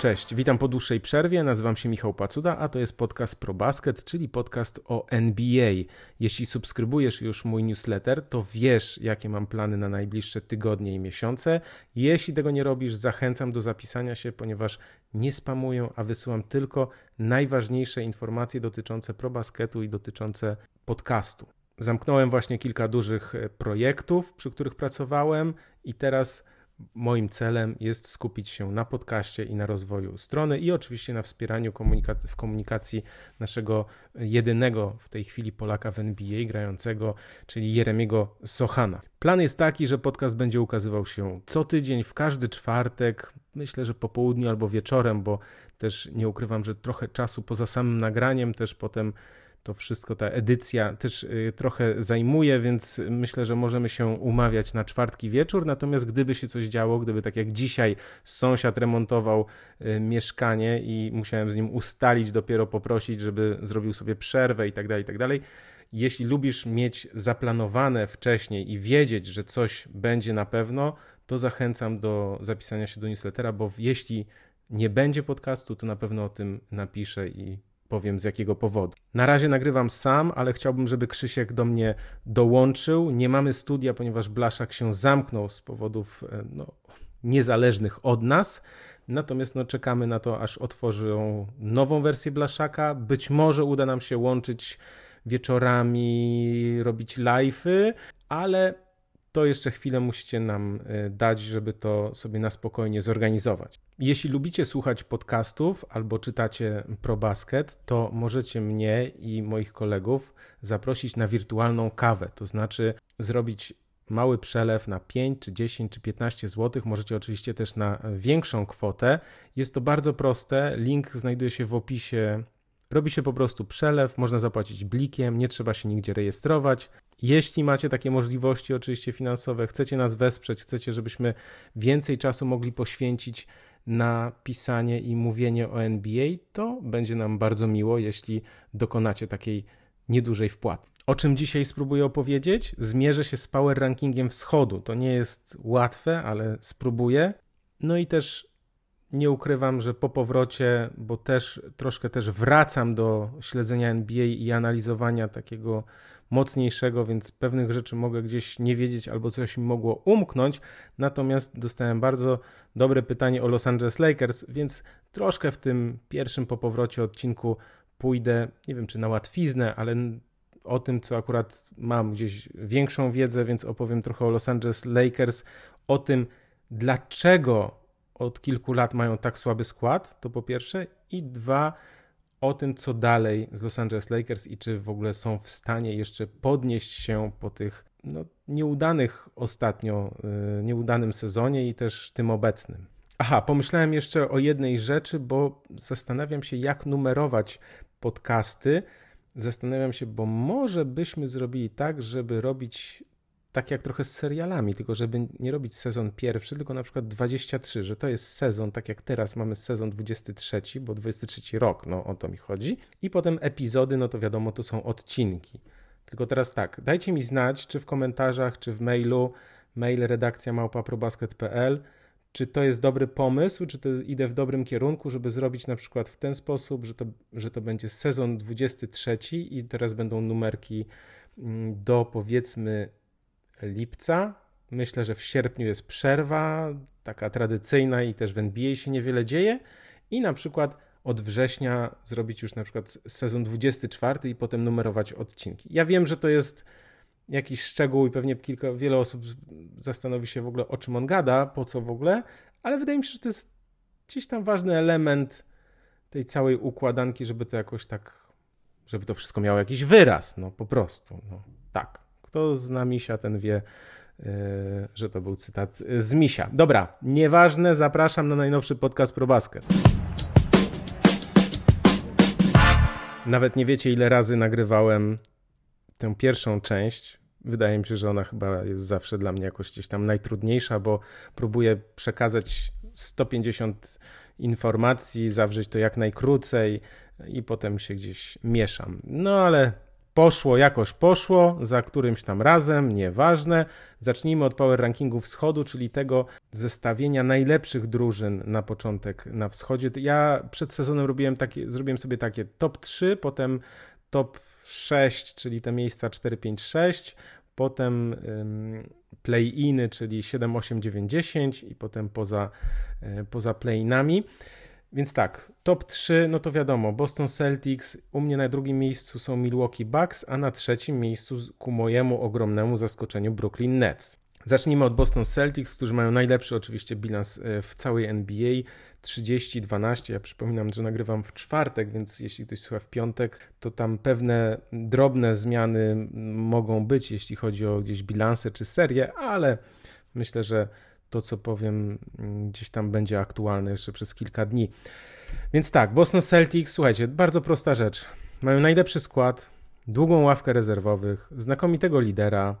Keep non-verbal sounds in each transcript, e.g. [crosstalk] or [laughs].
Cześć, witam po dłuższej przerwie. Nazywam się Michał Pacuda, a to jest podcast ProBasket, czyli podcast o NBA. Jeśli subskrybujesz już mój newsletter, to wiesz, jakie mam plany na najbliższe tygodnie i miesiące. Jeśli tego nie robisz, zachęcam do zapisania się, ponieważ nie spamuję, a wysyłam tylko najważniejsze informacje dotyczące ProBasketu i dotyczące podcastu. Zamknąłem właśnie kilka dużych e, projektów, przy których pracowałem, i teraz moim celem jest skupić się na podcaście i na rozwoju strony i oczywiście na wspieraniu komunikac- w komunikacji naszego jedynego w tej chwili Polaka w NBA grającego, czyli Jeremiego Sochana. Plan jest taki, że podcast będzie ukazywał się co tydzień, w każdy czwartek, myślę, że po południu albo wieczorem, bo też nie ukrywam, że trochę czasu poza samym nagraniem też potem to wszystko, ta edycja też y, trochę zajmuje, więc myślę, że możemy się umawiać na czwartki wieczór. Natomiast gdyby się coś działo, gdyby tak jak dzisiaj sąsiad remontował y, mieszkanie i musiałem z nim ustalić, dopiero poprosić, żeby zrobił sobie przerwę i tak dalej, i tak dalej. Jeśli lubisz mieć zaplanowane wcześniej i wiedzieć, że coś będzie na pewno, to zachęcam do zapisania się do newslettera, bo jeśli nie będzie podcastu, to na pewno o tym napiszę i powiem z jakiego powodu. Na razie nagrywam sam, ale chciałbym, żeby Krzysiek do mnie dołączył. Nie mamy studia, ponieważ Blaszak się zamknął z powodów e, no, niezależnych od nas. Natomiast no, czekamy na to, aż otworzą nową wersję Blaszaka. Być może uda nam się łączyć wieczorami, robić live'y, ale to jeszcze chwilę musicie nam e, dać, żeby to sobie na spokojnie zorganizować. Jeśli lubicie słuchać podcastów albo czytacie ProBasket, to możecie mnie i moich kolegów zaprosić na wirtualną kawę, to znaczy zrobić mały przelew na 5 czy 10 czy 15 zł. Możecie oczywiście też na większą kwotę. Jest to bardzo proste. Link znajduje się w opisie. Robi się po prostu przelew, można zapłacić blikiem, nie trzeba się nigdzie rejestrować. Jeśli macie takie możliwości, oczywiście finansowe, chcecie nas wesprzeć, chcecie, żebyśmy więcej czasu mogli poświęcić na pisanie i mówienie o NBA, to będzie nam bardzo miło, jeśli dokonacie takiej niedużej wpłaty. O czym dzisiaj spróbuję opowiedzieć? Zmierzę się z power rankingiem wschodu. To nie jest łatwe, ale spróbuję. No i też nie ukrywam, że po powrocie, bo też troszkę też wracam do śledzenia NBA i analizowania takiego mocniejszego, więc pewnych rzeczy mogę gdzieś nie wiedzieć albo coś mi mogło umknąć. Natomiast dostałem bardzo dobre pytanie o Los Angeles Lakers, więc troszkę w tym pierwszym po powrocie odcinku pójdę, nie wiem czy na łatwiznę, ale o tym, co akurat mam gdzieś większą wiedzę, więc opowiem trochę o Los Angeles Lakers, o tym, dlaczego od kilku lat mają tak słaby skład, to po pierwsze, i dwa, o tym, co dalej z Los Angeles Lakers i czy w ogóle są w stanie jeszcze podnieść się po tych no, nieudanych ostatnio, yy, nieudanym sezonie i też tym obecnym. Aha, pomyślałem jeszcze o jednej rzeczy, bo zastanawiam się, jak numerować podcasty. Zastanawiam się, bo może byśmy zrobili tak, żeby robić tak jak trochę z serialami, tylko żeby nie robić sezon pierwszy, tylko na przykład 23, że to jest sezon, tak jak teraz mamy sezon 23, bo 23 rok, no o to mi chodzi. I potem epizody, no to wiadomo, to są odcinki. Tylko teraz tak, dajcie mi znać, czy w komentarzach, czy w mailu, mail redakcja małpaprobasket.pl, czy to jest dobry pomysł, czy to idę w dobrym kierunku, żeby zrobić na przykład w ten sposób, że to, że to będzie sezon 23 i teraz będą numerki mm, do powiedzmy lipca. Myślę, że w sierpniu jest przerwa, taka tradycyjna i też w NBA się niewiele dzieje. I na przykład od września zrobić już na przykład sezon 24 i potem numerować odcinki. Ja wiem, że to jest jakiś szczegół i pewnie kilka, wiele osób zastanowi się w ogóle o czym on gada, po co w ogóle, ale wydaje mi się, że to jest gdzieś tam ważny element tej całej układanki, żeby to jakoś tak, żeby to wszystko miało jakiś wyraz, no po prostu, no tak. Kto zna Misia, ten wie, e, że to był cytat z Misia. Dobra, nieważne, zapraszam na najnowszy podcast ProBasket. Nawet nie wiecie, ile razy nagrywałem tę pierwszą część. Wydaje mi się, że ona chyba jest zawsze dla mnie jakoś gdzieś tam najtrudniejsza, bo próbuję przekazać 150 informacji, zawrzeć to jak najkrócej i potem się gdzieś mieszam. No ale poszło jakoś poszło, za którymś tam razem, nieważne. Zacznijmy od power rankingu wschodu, czyli tego zestawienia najlepszych drużyn na początek na wschodzie. Ja przed sezonem robiłem takie, zrobiłem sobie takie top 3, potem top 6, czyli te miejsca 4, 5, 6, potem play-iny, czyli 7, 8, 9, 10 i potem poza, e, poza play-inami. Więc tak, top 3, no to wiadomo, Boston Celtics, u mnie na drugim miejscu są Milwaukee Bucks, a na trzecim miejscu ku mojemu ogromnemu zaskoczeniu Brooklyn Nets. Zacznijmy od Boston Celtics, którzy mają najlepszy oczywiście bilans e, w całej NBA 30-12. Ja przypominam, że nagrywam w czwartek, więc jeśli ktoś słucha w piątek, to tam pewne drobne zmiany mogą być, jeśli chodzi o gdzieś bilanse czy serię, ale myślę, że to, co powiem, mm, gdzieś tam będzie aktualne jeszcze przez kilka dni. Więc tak, Boston Celtics, słuchajcie, bardzo prosta rzecz. Mają najlepszy skład, długą ławkę rezerwowych, znakomitego lidera.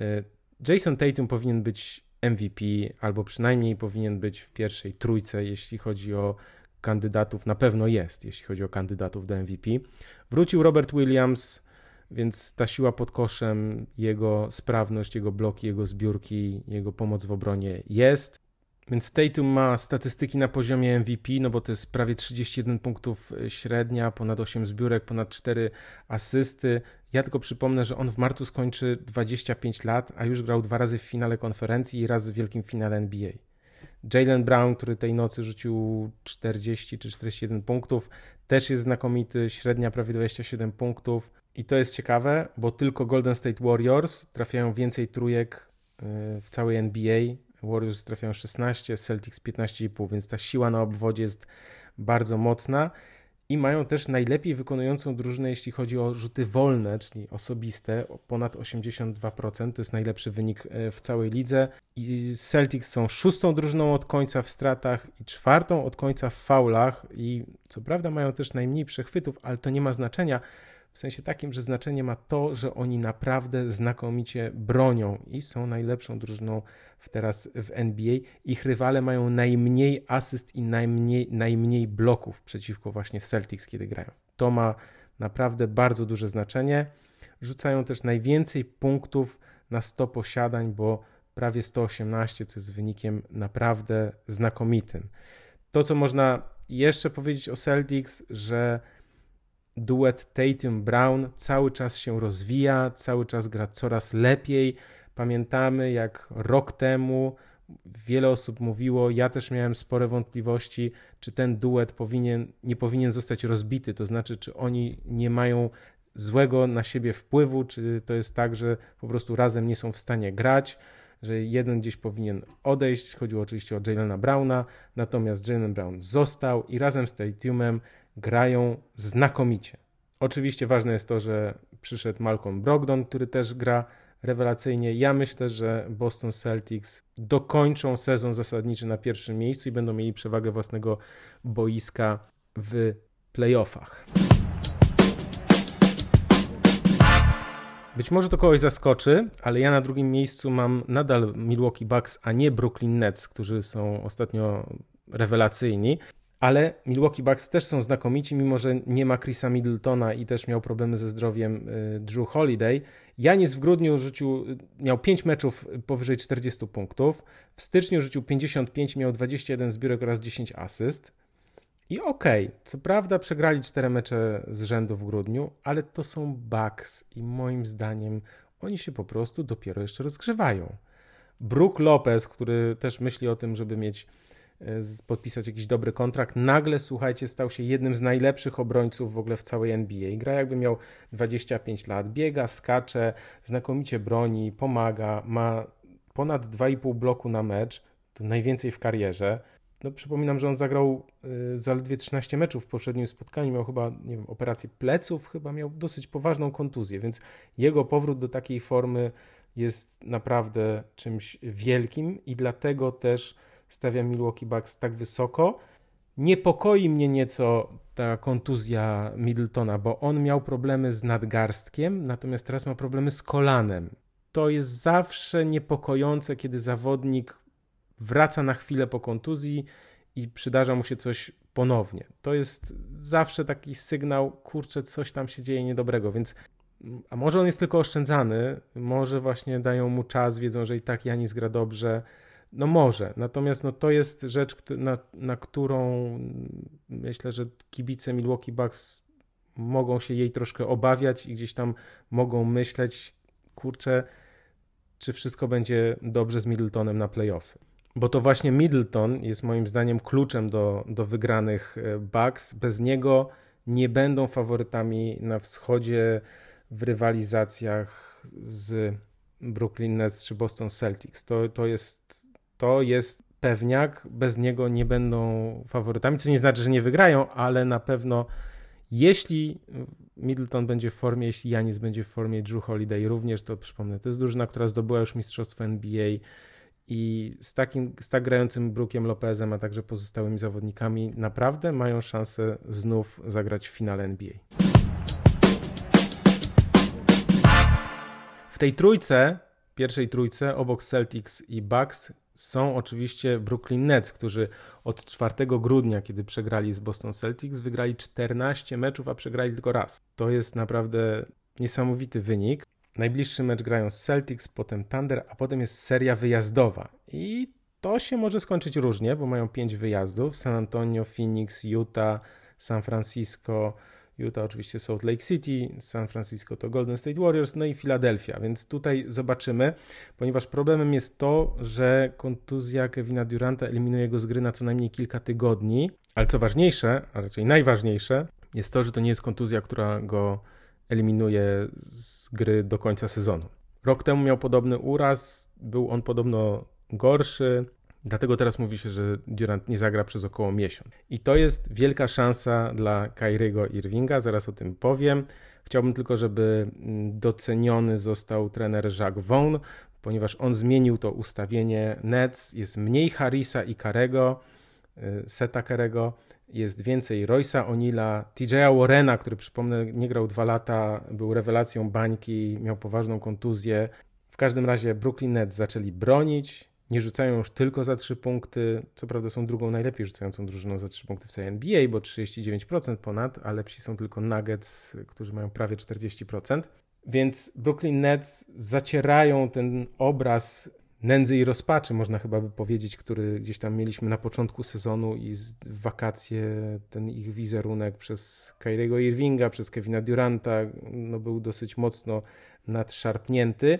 Y, Jason Tatum powinien być MVP, albo przynajmniej powinien być w pierwszej trójce, jeśli chodzi o kandydatów. Na pewno jest, jeśli chodzi o kandydatów do MVP. Wrócił Robert Williams, więc ta siła pod koszem, jego sprawność, jego bloki, jego zbiórki, jego pomoc w obronie jest. Więc Tatum ma statystyki na poziomie MVP, no bo to jest prawie 31 punktów e, średnia, ponad 8 zbiórek, ponad 4 asysty. Ja tylko przypomnę, że on w marcu skończy 25 lat, a już grał dwa razy w finale konferencji i raz w wielkim finale NBA. Jalen Brown, który tej nocy rzucił 40 czy 41 punktów, też jest znakomity, średnia prawie 27 punktów. I to jest ciekawe, bo tylko Golden State Warriors trafiają więcej trójek y, w całej NBA. Warriors trafiają 16, Celtics 15,5, więc ta siła na obwodzie jest bardzo mocna. I mają też najlepiej wykonującą drużynę, jeśli chodzi o rzuty wolne, czyli osobiste, ponad 82%. To jest najlepszy wynik y, w całej lidze. I Celtics są szóstą drużyną od końca w stratach i czwartą od końca w faulach. I co prawda mają też najmniej przechwytów, ale to nie ma znaczenia w sensie takim, że znaczenie ma to, że oni naprawdę znakomicie bronią i są najlepszą drużyną w teraz w NBA. Ich rywale mają najmniej asyst i najmniej, najmniej bloków przeciwko właśnie Celtics, kiedy grają. To ma naprawdę bardzo duże znaczenie. Rzucają też najwięcej punktów na 100 posiadań, bo prawie 118, co jest wynikiem naprawdę znakomitym. To, co można jeszcze powiedzieć o Celtics, że duet Tatum-Brown cały czas się rozwija, cały czas gra coraz lepiej. Pamiętamy, jak rok temu wiele osób mówiło, ja też miałem spore wątpliwości, czy ten duet powinien, nie powinien zostać rozbity, to znaczy, czy oni nie mają złego na siebie wpływu, czy to jest tak, że po prostu razem nie są w stanie grać, że jeden gdzieś powinien odejść. Chodziło oczywiście o Jalena Browna, natomiast Jalen Brown został i razem z Tatumem grają znakomicie. Oczywiście ważne jest to, że przyszedł Malcolm Brogdon, który też gra rewelacyjnie. Ja myślę, że Boston Celtics dokończą sezon zasadniczy na pierwszym miejscu i będą mieli przewagę własnego boiska w playoffach. Być może to kogoś zaskoczy, ale ja na drugim miejscu mam nadal Milwaukee Bucks, a nie Brooklyn Nets, którzy są ostatnio rewelacyjni ale Milwaukee Bucks też są znakomici, mimo że nie ma Chrisa Middletona i też miał problemy ze zdrowiem y, Drew Holiday. Janis w grudniu rzucił, miał 5 meczów powyżej 40 punktów, w styczniu rzucił 55, miał 21 zbiórek oraz 10 asyst. I okej, okay, co prawda przegrali 4 mecze z rzędu w grudniu, ale to są Bucks i moim zdaniem oni się po prostu dopiero jeszcze rozgrzewają. Brook Lopez, który też myśli o tym, żeby mieć podpisać jakiś dobry kontrakt. Nagle, słuchajcie, stał się jednym z najlepszych obrońców w ogóle w całej NBA. Gra jakby miał 25 lat, biega, skacze, znakomicie broni, pomaga, ma ponad 2,5 bloku na mecz, to najwięcej w karierze. No, przypominam, że on zagrał y, zaledwie 13 meczów w poprzednim spotkaniu, miał chyba, nie wiem, operację pleców, chyba miał dosyć poważną kontuzję, więc jego powrót do takiej formy jest naprawdę czymś wielkim i dlatego też stawiam Milwaukee Bucks tak wysoko. Niepokoi mnie nieco ta kontuzja Middletona, bo on miał problemy z nadgarstkiem, natomiast teraz ma problemy z kolanem. To jest zawsze niepokojące, kiedy zawodnik wraca na chwilę po kontuzji i przydarza mu się coś ponownie. To jest zawsze taki sygnał, kurczę, coś tam się dzieje niedobrego, więc a może on jest tylko oszczędzany, może właśnie dają mu czas, wiedzą, że i tak Janis gra dobrze. No może, natomiast no to jest rzecz, na, na którą myślę, że kibice Milwaukee Bucks mogą się jej troszkę obawiać i gdzieś tam mogą myśleć, kurczę, czy wszystko będzie dobrze z Middletonem na playoffy. Bo to właśnie Middleton jest moim zdaniem kluczem do, do wygranych e, Bucks. Bez niego nie będą faworytami na wschodzie w rywalizacjach z Brooklyn Nets czy Boston Celtics. To, to, jest, to jest pewniak, bez niego nie będą faworytami, co nie znaczy, że nie wygrają, ale na pewno jeśli Middleton będzie w formie, jeśli Janis będzie w formie, Drew Holiday również, to przypomnę, to jest drużyna, która zdobyła już mistrzostwo NBA i z takim, z tak grającym Brookiem Lopezem, a także pozostałymi zawodnikami naprawdę mają szansę znów zagrać w finale NBA. W tej trójce, pierwszej trójce, obok Celtics i Bucks są oczywiście Brooklyn Nets, którzy od 4 grudnia, kiedy przegrali z Boston Celtics, wygrali 14 meczów, a przegrali tylko raz. To jest naprawdę niesamowity wynik. Najbliższy mecz grają z Celtics, potem Thunder, a potem jest seria wyjazdowa. I to się może skończyć różnie, bo mają 5 wyjazdów: San Antonio, Phoenix, Utah, San Francisco, Utah oczywiście Salt Lake City, San Francisco to Golden State Warriors, no i Philadelphia, więc tutaj zobaczymy, ponieważ problemem jest to, że kontuzja Kevina Duranta eliminuje go z gry na co najmniej kilka tygodni, ale co ważniejsze, a raczej najważniejsze, jest to, że to nie jest kontuzja, która go eliminuje z gry do końca sezonu. Rok temu miał podobny uraz, był on podobno gorszy, Dlatego teraz mówi się, że Durant nie zagra przez około miesiąc. I to jest wielka szansa dla Kyriego Irvinga, zaraz o tym powiem. Chciałbym tylko, żeby mm, doceniony został trener Jacques Vaughn, ponieważ on zmienił to ustawienie Nets. Jest mniej Harrisa i Karego, y, Seta Karego, jest więcej Roysa Onila, TJ'a Warrena, który przypomnę nie grał dwa lata, był rewelacją bańki, miał poważną kontuzję. W każdym razie Brooklyn Nets zaczęli bronić, nie rzucają już tylko za 3 punkty. Co prawda są drugą najlepiej rzucającą drużyną za 3 punkty w całej NBA, bo 39% ponad, a lepsi są tylko Nuggets, którzy mają prawie 40%. Więc Brooklyn Nets zacierają ten obraz nędzy i rozpaczy, można chyba by powiedzieć, który gdzieś tam mieliśmy na początku sezonu i w wakacje ten ich wizerunek przez Kyriego Irvinga, przez Kevina Duranta no był dosyć mocno nadszarpnięty.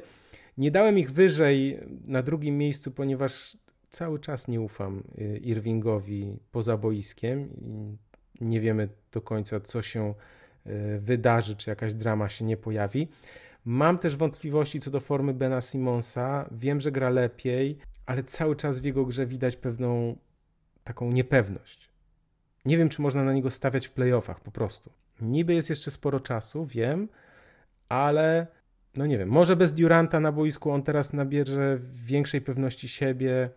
Nie dałem ich wyżej na drugim miejscu, ponieważ cały czas nie ufam y, Irvingowi poza boiskiem nie wiemy do końca, co się y, wydarzy, czy jakaś drama się nie pojawi. Mam też wątpliwości co do formy Bena Simonsa. Wiem, że gra lepiej, ale cały czas w jego grze widać pewną taką niepewność. Nie wiem, czy można na niego stawiać w playoffach po prostu. Niby jest jeszcze sporo czasu, wiem, ale no nie wiem, może bez Duranta na boisku on teraz nabierze większej pewności siebie.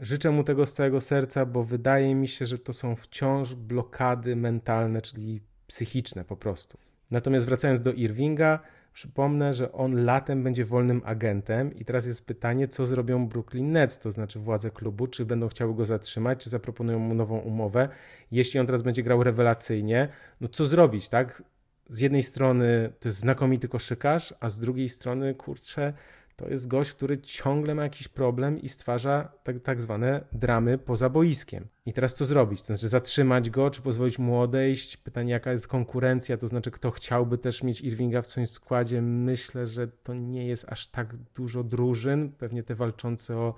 Życzę mu tego z całego serca, bo wydaje mi się, że to są wciąż blokady mentalne, czyli psychiczne po prostu. Natomiast wracając do Irvinga, przypomnę, że on latem będzie wolnym agentem i teraz jest pytanie, co zrobią Brooklyn Nets, to znaczy władze klubu, czy będą chciały go zatrzymać, czy zaproponują mu nową umowę. Jeśli on teraz będzie grał rewelacyjnie, no co zrobić, tak? Z jednej strony to jest znakomity koszykarz, a z drugiej strony, kurczę, to jest gość, który ciągle ma jakiś problem i stwarza tak, tak zwane dramy poza boiskiem. I teraz co zrobić? To znaczy zatrzymać go, czy pozwolić mu odejść? Pytanie, jaka jest konkurencja, to znaczy kto chciałby też mieć Irvinga w swoim składzie. Myślę, że to nie jest aż tak dużo drużyn. Pewnie te walczące o,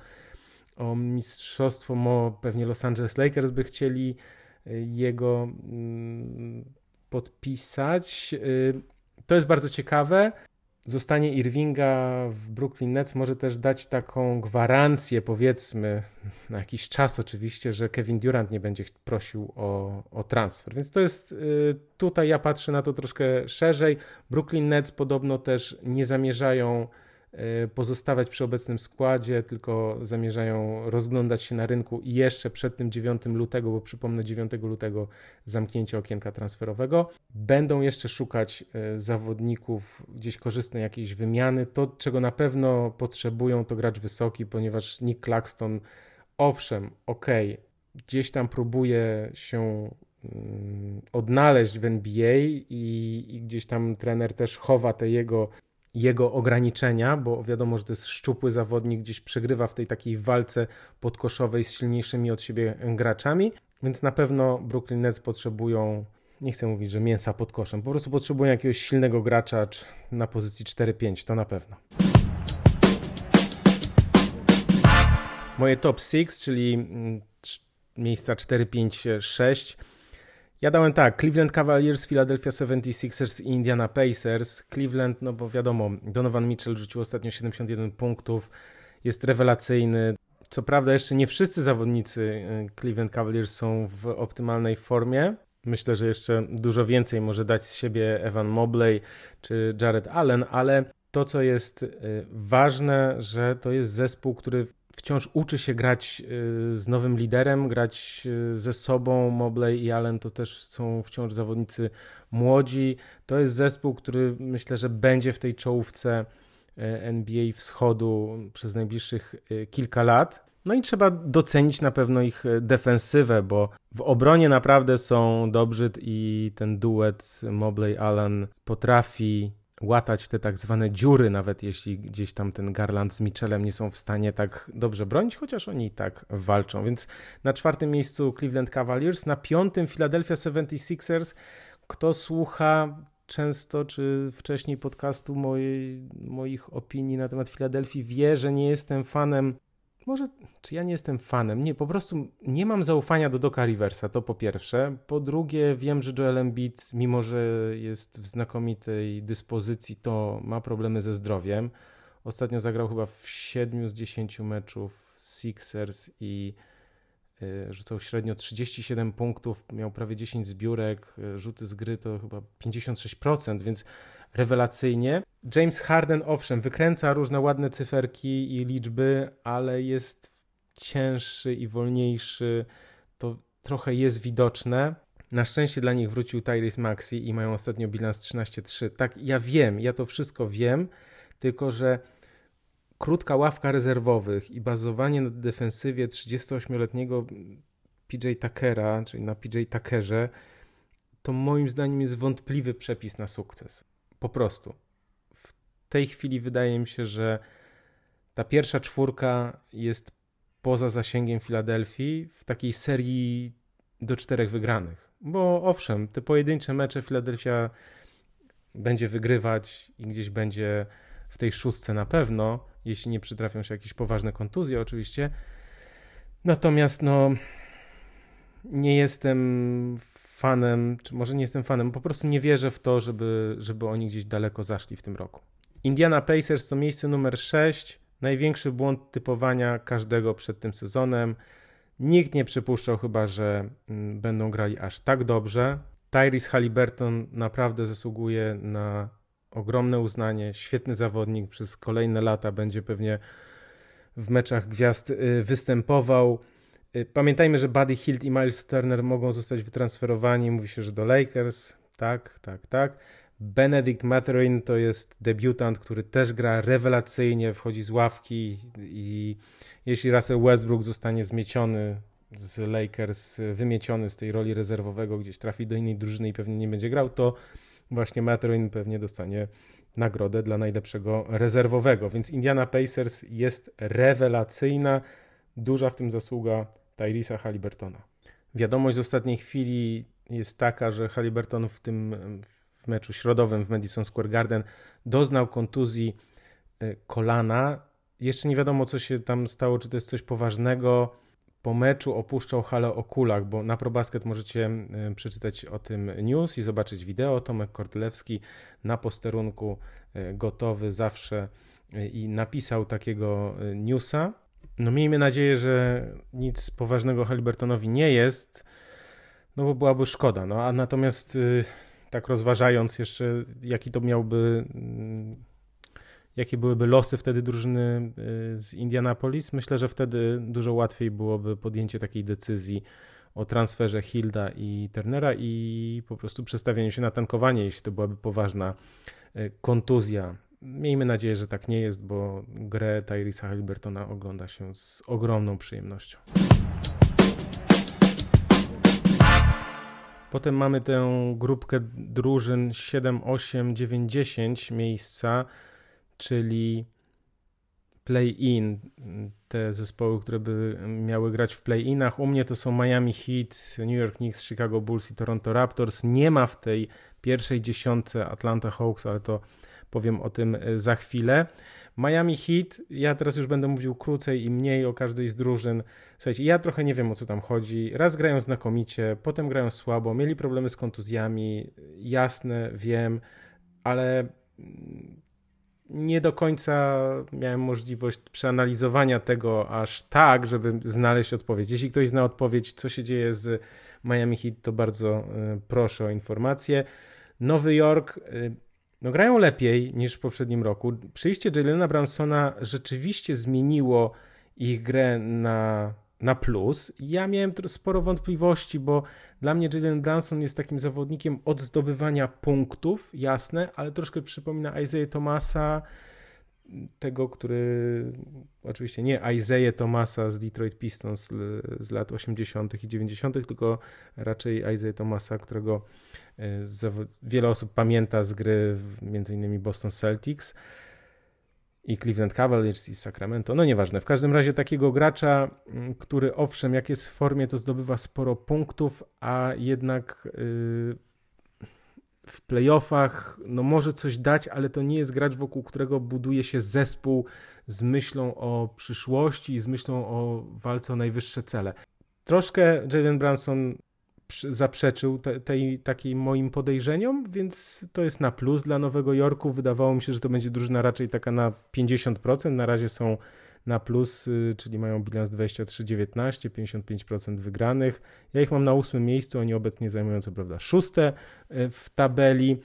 o mistrzostwo, mo, pewnie Los Angeles Lakers by chcieli y, jego mm, podpisać. Y, to jest bardzo ciekawe. Zostanie Irvinga w Brooklyn Nets może też dać taką gwarancję, powiedzmy, na jakiś czas oczywiście, że Kevin Durant nie będzie prosił o, o transfer. Więc to jest, y, tutaj ja patrzę na to troszkę szerzej. Brooklyn Nets podobno też nie zamierzają pozostawać przy obecnym składzie, tylko zamierzają rozglądać się na rynku i jeszcze przed tym 9 lutego, bo przypomnę 9 lutego zamknięcie okienka transferowego. Będą jeszcze szukać y, zawodników gdzieś korzystnej jakiejś wymiany. To, czego na pewno potrzebują, to gracz wysoki, ponieważ Nick Claxton, owszem, ok, gdzieś tam próbuje się mm, odnaleźć w NBA i, i, gdzieś tam trener też chowa te jego, jego ograniczenia, bo wiadomo, że to jest szczupły zawodnik, gdzieś przegrywa w tej takiej walce podkoszowej z silniejszymi od siebie graczami, więc na pewno Brooklyn Nets potrzebują nie chcę mówić, że mięsa pod koszem, po prostu potrzebują jakiegoś silnego gracza na pozycji 4-5, to na pewno. Moje top 6, czyli mm, miejsca 4, 5, 6. Ja dałem tak, Cleveland Cavaliers, Philadelphia 76ers i Indiana Pacers. Cleveland, no bo wiadomo, Donovan Mitchell rzucił ostatnio 71 punktów, jest rewelacyjny. Co prawda jeszcze nie wszyscy zawodnicy y, Cleveland Cavaliers są w optymalnej formie. Myślę, że jeszcze dużo więcej może dać z siebie Evan Mobley czy Jared Allen, ale to, co jest y, ważne, że to jest zespół, który wciąż uczy się grać y, z nowym liderem, grać y, ze sobą. Mobley i Allen to też są wciąż zawodnicy młodzi. To jest zespół, który myślę, że będzie w tej czołówce y, NBA Wschodu przez najbliższych kilka lat. No i trzeba docenić na pewno ich defensywę, bo w obronie naprawdę są dobrzy i ten duet Mobley-Allen potrafi łatać te tak zwane dziury, nawet jeśli gdzieś tam ten Garland z Mitchellem nie są w stanie tak dobrze bronić, chociaż oni i tak walczą. Więc na czwartym miejscu Cleveland Cavaliers, na piątym Philadelphia 76ers. Kto słucha często czy wcześniej podcastu mojej, moich opinii na temat Filadelfii wie, że nie jestem fanem może, czy ja nie jestem fanem? Nie, po prostu nie mam zaufania do Doka Riversa, to po pierwsze. Po drugie, wiem, że Joel Embiid, mimo że jest w znakomitej dyspozycji, to ma problemy ze zdrowiem. Ostatnio zagrał chyba w 7 z 10 meczów Sixers i y, rzucał średnio 37 punktów, miał prawie 10 zbiórek, y, rzuty z gry to chyba 56%, więc rewelacyjnie. James Harden, owszem, wykręca różne ładne cyferki i liczby, ale jest cięższy i wolniejszy. To trochę jest widoczne. Na szczęście dla nich wrócił Tyrese Maxi i mają ostatnio bilans 13-3. Tak, ja wiem, ja to wszystko wiem, tylko że krótka ławka rezerwowych i bazowanie na defensywie 38-letniego PJ Tuckera, czyli na PJ Tuckerze, to moim zdaniem jest wątpliwy przepis na sukces. Po prostu. W tej chwili wydaje mi się, że ta pierwsza czwórka jest poza zasięgiem Filadelfii w takiej serii do czterech wygranych. Bo owszem, te pojedyncze mecze Filadelfia będzie wygrywać i gdzieś będzie w tej szóstce na pewno, jeśli nie przytrafią się jakieś poważne kontuzje oczywiście. Natomiast no nie jestem fanem, czy może nie jestem fanem, po prostu nie wierzę w to, żeby, żeby oni gdzieś daleko zaszli w tym roku. Indiana Pacers to miejsce numer 6. Największy błąd typowania każdego przed tym sezonem. Nikt nie przypuszczał chyba, że mm, będą grali aż tak dobrze. Tyrese Halliburton naprawdę zasługuje na ogromne uznanie. Świetny zawodnik, przez kolejne lata będzie pewnie w meczach gwiazd y, występował. Y, pamiętajmy, że Buddy Hield i Miles Turner mogą zostać wytransferowani. Mówi się, że do Lakers. Tak, tak, tak. Benedict Matherin to jest debiutant, który też gra rewelacyjnie, wchodzi z ławki i jeśli Russell Westbrook zostanie zmieciony z Lakers, wymieciony z tej roli rezerwowego, gdzieś trafi do innej drużyny i pewnie nie będzie grał, to właśnie Matherin pewnie dostanie nagrodę dla najlepszego rezerwowego. Więc Indiana Pacers jest rewelacyjna, duża w tym zasługa Tyrisa Halliburtona. Wiadomość z ostatniej chwili jest taka, że Halliburton w tym w meczu środowym w Madison Square Garden doznał kontuzji e, kolana. Jeszcze nie wiadomo, co się tam stało, czy to jest coś poważnego. Po meczu opuszczał halę o kulach, bo na ProBasket możecie e, przeczytać o tym news i zobaczyć wideo. Tomek Kordylewski na posterunku e, gotowy zawsze i napisał takiego newsa. No miejmy nadzieję, że nic poważnego Halliburtonowi nie jest, no bo byłaby szkoda. No a natomiast y, tak rozważając jeszcze, jaki to miałby, mm, jakie byłyby losy wtedy drużyny y, z Indianapolis, myślę, że wtedy dużo łatwiej byłoby podjęcie takiej decyzji o transferze Hilda i Turnera i po prostu przestawieniu się na tankowanie, jeśli to byłaby poważna y, kontuzja Miejmy nadzieję, że tak nie jest, bo grę Tyrisa Halliburtona ogląda się z ogromną przyjemnością. Potem mamy tę grupkę drużyn 7, 8, 9, 10 miejsca, czyli play-in, te zespoły, które by miały grać w play-inach. U mnie to są Miami Heat, New York Knicks, Chicago Bulls i Toronto Raptors. Nie ma w tej pierwszej dziesiątce Atlanta Hawks, ale to powiem o tym e, za chwilę. Miami Heat, ja teraz już będę mówił krócej i mniej o każdej z drużyn. Słuchajcie, ja trochę nie wiem o co tam chodzi. Raz grają znakomicie, potem grają słabo, mieli problemy z kontuzjami, jasne, wiem, ale nie do końca miałem możliwość przeanalizowania tego aż tak, żeby znaleźć odpowiedź. Jeśli ktoś zna odpowiedź, co się dzieje z Miami Heat, to bardzo e, proszę o informację. Nowy Jork e, no, grają lepiej niż w poprzednim roku. Przyjście Jalena Bransona rzeczywiście zmieniło ich grę na na plus. Ja miałem sporo wątpliwości, bo dla mnie Jalen Branson jest takim zawodnikiem od zdobywania punktów, jasne, ale troszkę przypomina Isaiah Thomasa, tego, który oczywiście nie Isaiah Thomasa z Detroit Pistons z lat 80. i 90., tylko raczej Isaiah Thomasa, którego wiele osób pamięta z gry innymi Boston Celtics i Cleveland Cavaliers i Sacramento, no nieważne. W każdym razie takiego gracza, mm, który owszem, jak jest w formie, to zdobywa sporo punktów, a jednak y, w playoffach no może coś dać, ale to nie jest gracz, wokół którego buduje się zespół z myślą o przyszłości i z myślą o walce o najwyższe cele. Troszkę Jalen Branson zaprzeczył te, tej takiej moim podejrzeniom, więc to jest na plus dla Nowego Jorku. Wydawało mi się, że to będzie drużyna raczej taka na 50%. Na razie są na plus, y, czyli mają bilans 23-19, 55% wygranych. Ja ich mam na ósmym miejscu, oni obecnie zajmują co prawda szóste y, w tabeli.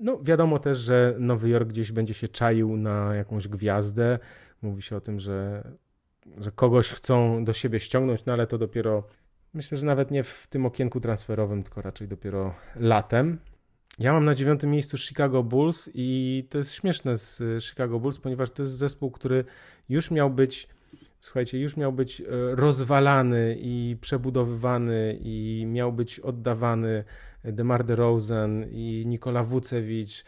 No, wiadomo też, że Nowy Jork gdzieś będzie się czaił na jakąś gwiazdę. Mówi się o tym, że, że kogoś chcą do siebie ściągnąć, no ale to dopiero Myślę, że nawet nie w tym okienku transferowym, tylko raczej dopiero latem. Ja mam na dziewiątym miejscu Chicago Bulls i to jest śmieszne z Chicago Bulls, ponieważ to jest zespół, który już miał być, słuchajcie, już miał być e, rozwalany i przebudowywany i miał być oddawany DeMar DeRozan i Nikola Vucevic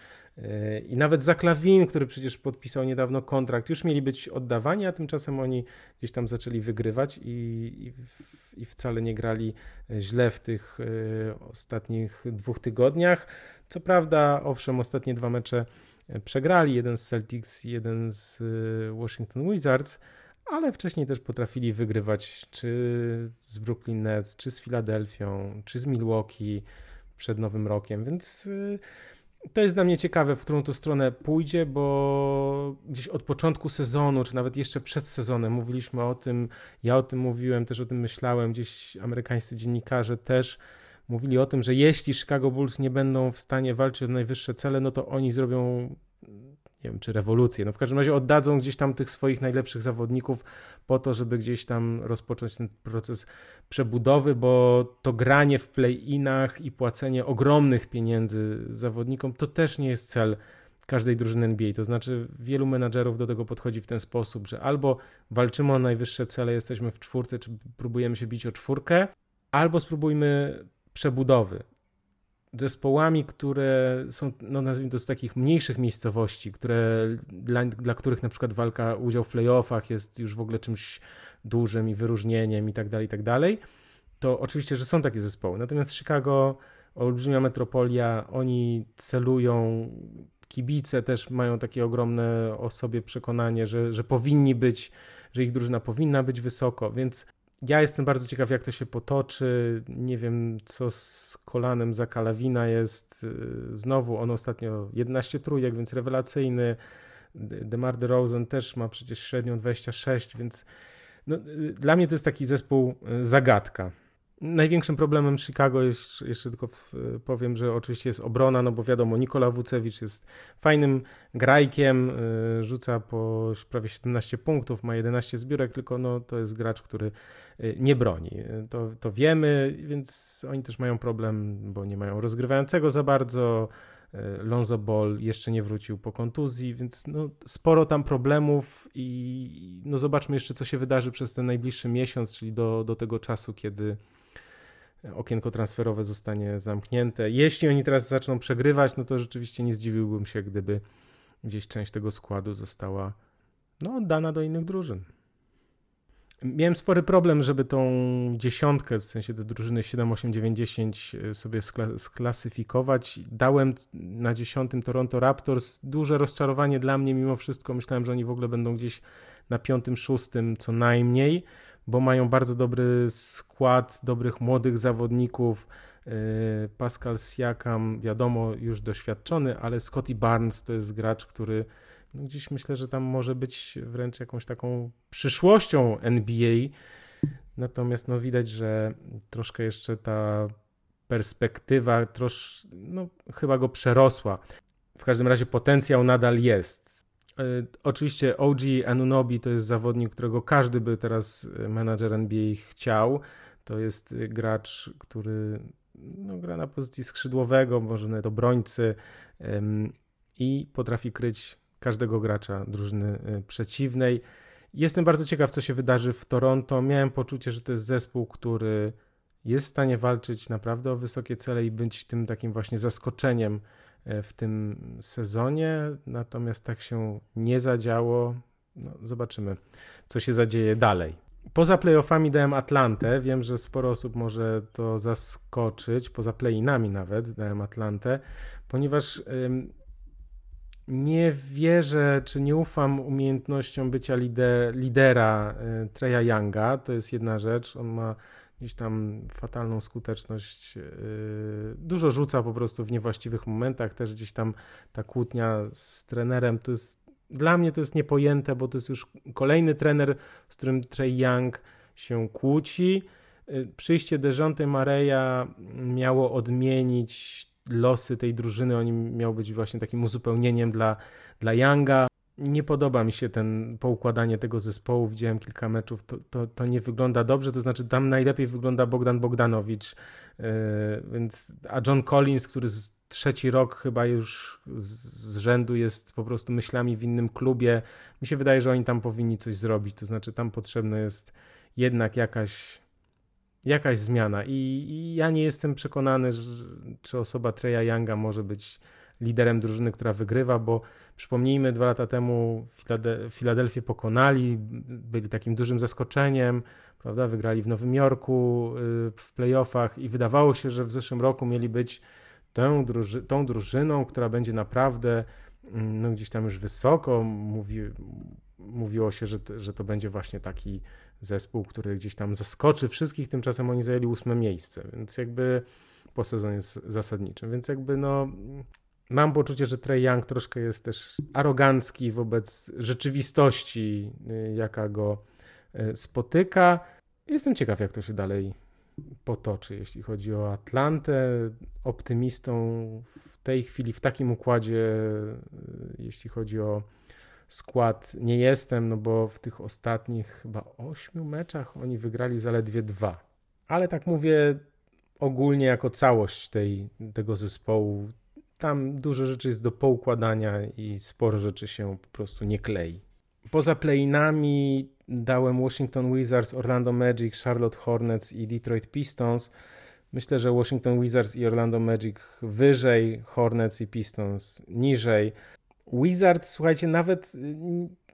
i nawet za Klawin, który przecież podpisał niedawno kontrakt, już mieli być oddawani, a tymczasem oni gdzieś tam zaczęli wygrywać i, i, i wcale nie grali źle w tych e, ostatnich dwóch tygodniach. Co prawda, owszem, ostatnie dwa mecze e, przegrali, jeden z Celtics, jeden z e, Washington Wizards, ale wcześniej też potrafili wygrywać czy z Brooklyn Nets, czy z Filadelfią, czy z Milwaukee przed Nowym Rokiem, więc to jest dla mnie ciekawe, w którą tu stronę pójdzie, bo gdzieś od początku sezonu, czy nawet jeszcze przed sezonem mówiliśmy o tym, ja o tym mówiłem, też o tym myślałem, gdzieś amerykańscy dziennikarze też mówili o tym, że jeśli Chicago Bulls nie będą w stanie walczyć o najwyższe cele, no to oni zrobią nie wiem, czy rewolucję. No w każdym razie oddadzą gdzieś tam tych swoich najlepszych zawodników po to, żeby gdzieś tam rozpocząć ten proces przebudowy, bo to granie w play-inach i płacenie ogromnych pieniędzy zawodnikom to też nie jest cel każdej drużyny NBA. To znaczy, wielu menadżerów do tego podchodzi w ten sposób, że albo walczymy o najwyższe cele, jesteśmy w czwórce, czy próbujemy się bić o czwórkę, albo spróbujmy przebudowy zespołami, które są, no nazwijmy to z takich mniejszych miejscowości, które, dla, dla których na przykład walka, udział w playoffach jest już w ogóle czymś dużym i wyróżnieniem i tak dalej, i tak dalej, to oczywiście, że są takie zespoły. Natomiast Chicago, olbrzymia metropolia, oni celują, kibice też mają takie ogromne o sobie przekonanie, że, że powinni być, że ich drużyna powinna być wysoko, więc ja jestem bardzo ciekaw, jak to się potoczy. Nie wiem, co z kolanem za Kalawina jest. Y, znowu on ostatnio 11 trójek, więc rewelacyjny. DeMar DeRozan też ma przecież średnią 26, więc no, y, dla mnie to jest taki zespół y, zagadka. Największym problemem Chicago, jeszcze, jeszcze tylko powiem, że oczywiście jest obrona, no bo wiadomo, Nikola Wucewicz jest fajnym grajkiem, y, rzuca po prawie 17 punktów, ma 11 zbiórek, tylko no, to jest gracz, który y, nie broni. To, to wiemy, więc oni też mają problem, bo nie mają rozgrywającego za bardzo. Y, Lonzo Ball jeszcze nie wrócił po kontuzji, więc no, sporo tam problemów i no, zobaczmy jeszcze, co się wydarzy przez ten najbliższy miesiąc, czyli do, do tego czasu, kiedy okienko transferowe zostanie zamknięte. Jeśli oni teraz zaczną przegrywać, no to rzeczywiście nie zdziwiłbym się, gdyby gdzieś część tego składu została no, oddana do innych drużyn. Miałem spory problem, żeby tą dziesiątkę, w sensie te drużyny 7, 8, 9, 10 sobie sklasyfikować. Dałem na dziesiątym Toronto Raptors. Duże rozczarowanie dla mnie mimo wszystko. Myślałem, że oni w ogóle będą gdzieś na piątym, szóstym co najmniej, bo mają bardzo dobry skład dobrych młodych zawodników. Yy, Pascal Siakam, wiadomo, już doświadczony, ale Scotty Barnes to jest gracz, który no gdzieś myślę, że tam może być wręcz jakąś taką przyszłością NBA. Natomiast no widać, że troszkę jeszcze ta perspektywa trosz, no, chyba go przerosła. W każdym razie potencjał nadal jest. Yy, oczywiście OG Anunobi to jest zawodnik, którego każdy by teraz menadżer NBA chciał. To jest gracz, który no, gra na pozycji skrzydłowego, może nawet obrońcy i potrafi kryć każdego gracza drużyny przeciwnej. Jestem bardzo ciekaw, co się wydarzy w Toronto. Miałem poczucie, że to jest zespół, który jest w stanie walczyć naprawdę o wysokie cele i być tym takim właśnie zaskoczeniem e, w tym sezonie. Natomiast tak się nie zadziało. No, zobaczymy, co się zadzieje dalej. Poza playoffami dałem Atlantę. Wiem, że sporo osób może to zaskoczyć. Poza playinami nawet dałem Atlantę, ponieważ nie wierzę, czy nie ufam umiejętnościom bycia lider, lidera y, Treya Younga. To jest jedna rzecz. On ma gdzieś tam fatalną skuteczność. Y, dużo rzuca po prostu w niewłaściwych momentach. Też gdzieś tam ta kłótnia z trenerem to jest dla mnie to jest niepojęte, bo to jest już kolejny trener, z którym Trey Young się kłóci. Y, przyjście Dejonte Mareya miało odmienić losy tej drużyny, oni miał być właśnie takim uzupełnieniem dla, dla Younga. Nie podoba mi się ten poukładanie tego zespołu. Widziałem kilka meczów, to, to, to nie wygląda dobrze. To znaczy, tam najlepiej wygląda Bogdan Bogdanowicz, yy, więc, a John Collins, który z trzeci rok chyba już z rzędu jest po prostu myślami w innym klubie. Mi się wydaje, że oni tam powinni coś zrobić. To znaczy, tam potrzebna jest jednak jakaś jakaś zmiana. I, I, ja nie jestem przekonany, że, czy osoba Treya Younga może być liderem drużyny, która wygrywa, bo przypomnijmy, dwa lata temu Filadelfię pokonali, byli takim dużym zaskoczeniem, prawda? Wygrali w Nowym Jorku y, w playoffach i wydawało się, że w zeszłym roku mieli być tą, druży tą drużyną, która będzie naprawdę mm, no, gdzieś tam już wysoko. Mówi, mówiło się, że, że to będzie właśnie taki zespół, który gdzieś tam zaskoczy wszystkich, tymczasem oni zajęli ósme miejsce, więc jakby po sezonie zasadniczym, więc jakby no mam poczucie, że Trey Young troszkę jest też arogancki wobec rzeczywistości, y, jaka go y, spotyka. Jestem ciekaw, jak to się dalej potoczy, jeśli chodzi o Atlantę. Optymistą w tej chwili, w takim układzie, y, jeśli chodzi o skład nie jestem, no bo w tych ostatnich chyba ośmiu meczach oni wygrali zaledwie dwa. Ale tak mówię ogólnie jako całość tej, tego zespołu. Tam dużo rzeczy jest do poukładania i sporo rzeczy się po prostu nie klei. Poza playinami dałem Washington Wizards, Orlando Magic, Charlotte Hornets i Detroit Pistons. Myślę, że Washington Wizards i Orlando Magic wyżej, Hornets i Pistons niżej. Wizards, słuchajcie, nawet y,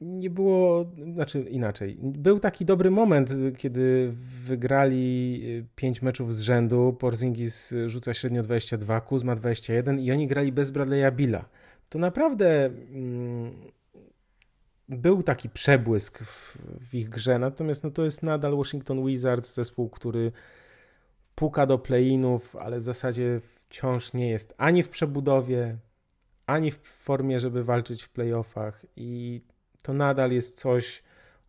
nie było, znaczy inaczej. Był taki dobry moment, kiedy wygrali 5 y, meczów z rzędu. Porzingis rzuca średnio 22, Kuzma 21 i oni grali bez Bradley'a Billa. To naprawdę mm, był taki przebłysk w, w, ich grze, natomiast no, to jest nadal Washington Wizards, zespół, który puka do play-inów, ale w zasadzie wciąż nie jest ani w przebudowie, ani w formie, żeby walczyć w playoffach i to nadal jest coś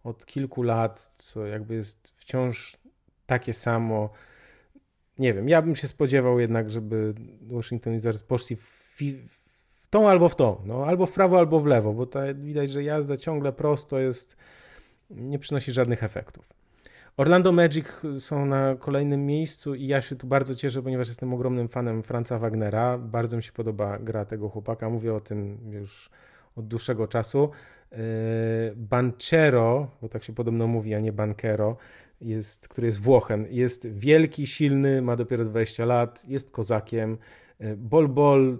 od kilku lat, co jakby jest wciąż takie samo. Nie wiem, ja bym się spodziewał jednak, żeby Washington Wizards poszli w, w tą albo w tą, no, albo w prawo, albo w lewo, bo to widać, że jazda ciągle prosto jest, nie przynosi żadnych efektów. Orlando Magic są na kolejnym miejscu i ja się tu bardzo cieszę, ponieważ jestem ogromnym fanem Franza Wagnera. Bardzo mi się podoba gra tego chłopaka. Mówię o tym już od dłuższego czasu. Yy, Banchero, bo tak się podobno mówi, a nie Bankero, jest, który jest Włochem. Jest wielki, silny, ma dopiero 20 lat, jest kozakiem. Bol Bol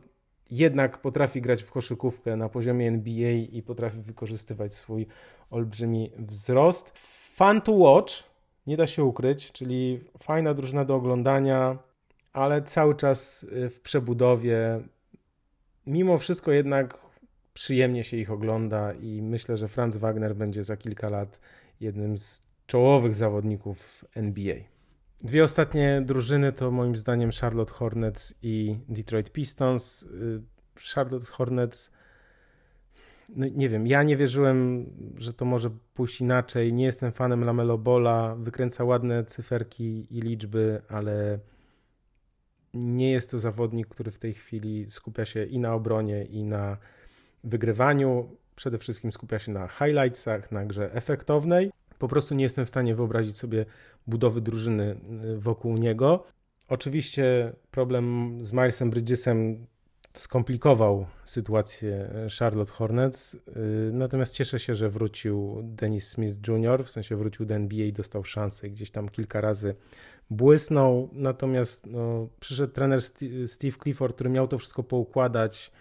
jednak potrafi grać w koszykówkę na poziomie NBA i potrafi wykorzystywać swój olbrzymi wzrost. Fun to watch, nie da się ukryć, czyli fajna drużyna do oglądania, ale cały czas y, w przebudowie. Mimo wszystko jednak przyjemnie się ich ogląda i myślę, że Franz Wagner będzie za kilka lat jednym z czołowych zawodników NBA. Dwie ostatnie drużyny to moim zdaniem Charlotte Hornets i Detroit Pistons. Y, Charlotte Hornets, no nie wiem, ja nie wierzyłem, że to może pójść inaczej. Nie jestem fanem Lamelo Bola, wykręca ładne cyferki i liczby, ale nie jest to zawodnik, który w tej chwili skupia się i na obronie, i na wygrywaniu. Przede wszystkim skupia się na highlightsach, na grze efektownej. Po prostu nie jestem w stanie wyobrazić sobie budowy drużyny y, wokół niego. Oczywiście problem z Milesem Bridgesem skomplikował sytuację Charlotte Hornets, y, natomiast cieszę się, że wrócił Dennis Smith Jr., w sensie wrócił do NBA i dostał szansę, gdzieś tam kilka razy błysnął, natomiast no, przyszedł trener Steve Clifford, który miał to wszystko poukładać,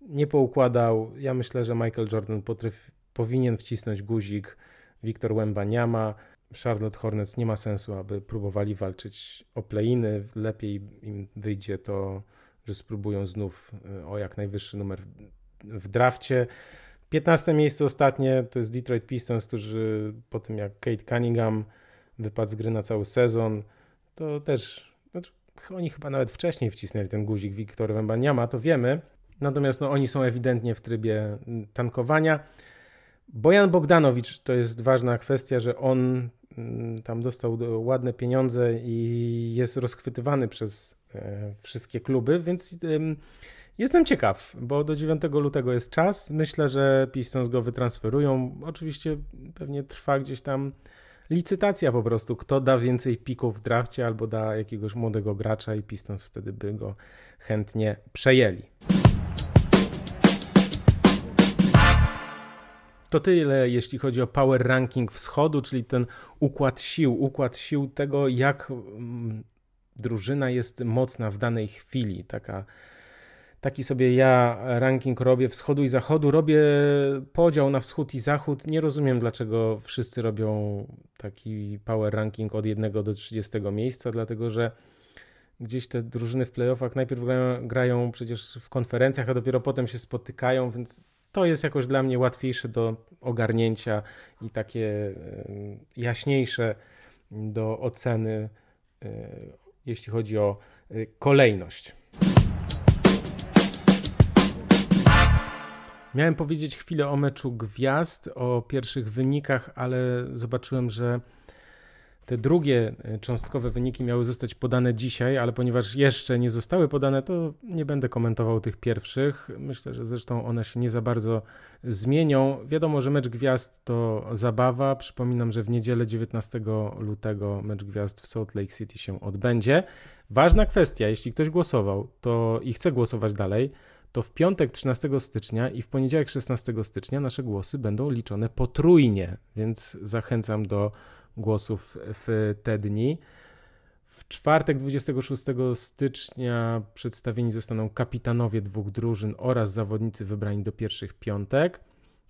nie poukładał. Ja myślę, że Michael Jordan potrafi, powinien wcisnąć guzik, Wiktor Łęba nie ma. Charlotte Hornets nie ma sensu, aby próbowali walczyć o play-iny. Lepiej im wyjdzie to, że spróbują znów e, o jak najwyższy numer w drafcie. 15 miejsce ostatnie to jest Detroit Pistons, którzy po tym jak Kate Cunningham wypadł z gry na cały sezon, to też znaczy, oni chyba nawet wcześniej wcisnęli ten guzik Wiktor Wembaniama, to wiemy. Natomiast no, oni są ewidentnie w trybie tankowania. Bojan Bogdanowicz to jest ważna kwestia, że on mm, tam dostał ładne pieniądze i jest rozchwytywany przez e, wszystkie kluby, więc jestem ciekaw, bo do 9 lutego jest czas. Myślę, że Pistons go wytransferują. Oczywiście pewnie trwa gdzieś tam licytacja po prostu, kto da więcej pików w drafcie albo da jakiegoś młodego gracza i Pistons wtedy by go chętnie przejęli. To tyle, jeśli chodzi o power ranking wschodu, czyli ten układ sił, układ sił tego, jak mm, drużyna jest mocna w danej chwili. Taka, taki sobie ja ranking robię wschodu i zachodu. Robię podział na wschód i zachód. Nie rozumiem, dlaczego wszyscy robią taki power ranking od 1 do 30 miejsca, dlatego że gdzieś te drużyny w playoffach najpierw grają, grają przecież w konferencjach, a dopiero potem się spotykają, więc to jest jakoś dla mnie łatwiejsze do ogarnięcia i takie jaśniejsze do oceny, e, jeśli chodzi o e, kolejność. Miałem powiedzieć chwilę o meczu gwiazd, o pierwszych wynikach, ale zobaczyłem, że te drugie e, cząstkowe wyniki miały zostać podane dzisiaj, ale ponieważ jeszcze nie zostały podane, to nie będę komentował tych pierwszych. Myślę, że zresztą one się nie za bardzo zmienią. Wiadomo, że mecz gwiazd to zabawa. Przypominam, że w niedzielę 19 lutego mecz gwiazd w Salt Lake City się odbędzie. Ważna kwestia, jeśli ktoś głosował to i chce głosować dalej, to w piątek 13 stycznia i w poniedziałek 16 stycznia nasze głosy będą liczone potrójnie, więc zachęcam do głosów w te dni. W czwartek 26 stycznia przedstawieni zostaną kapitanowie dwóch drużyn oraz zawodnicy wybrani do pierwszych piątek,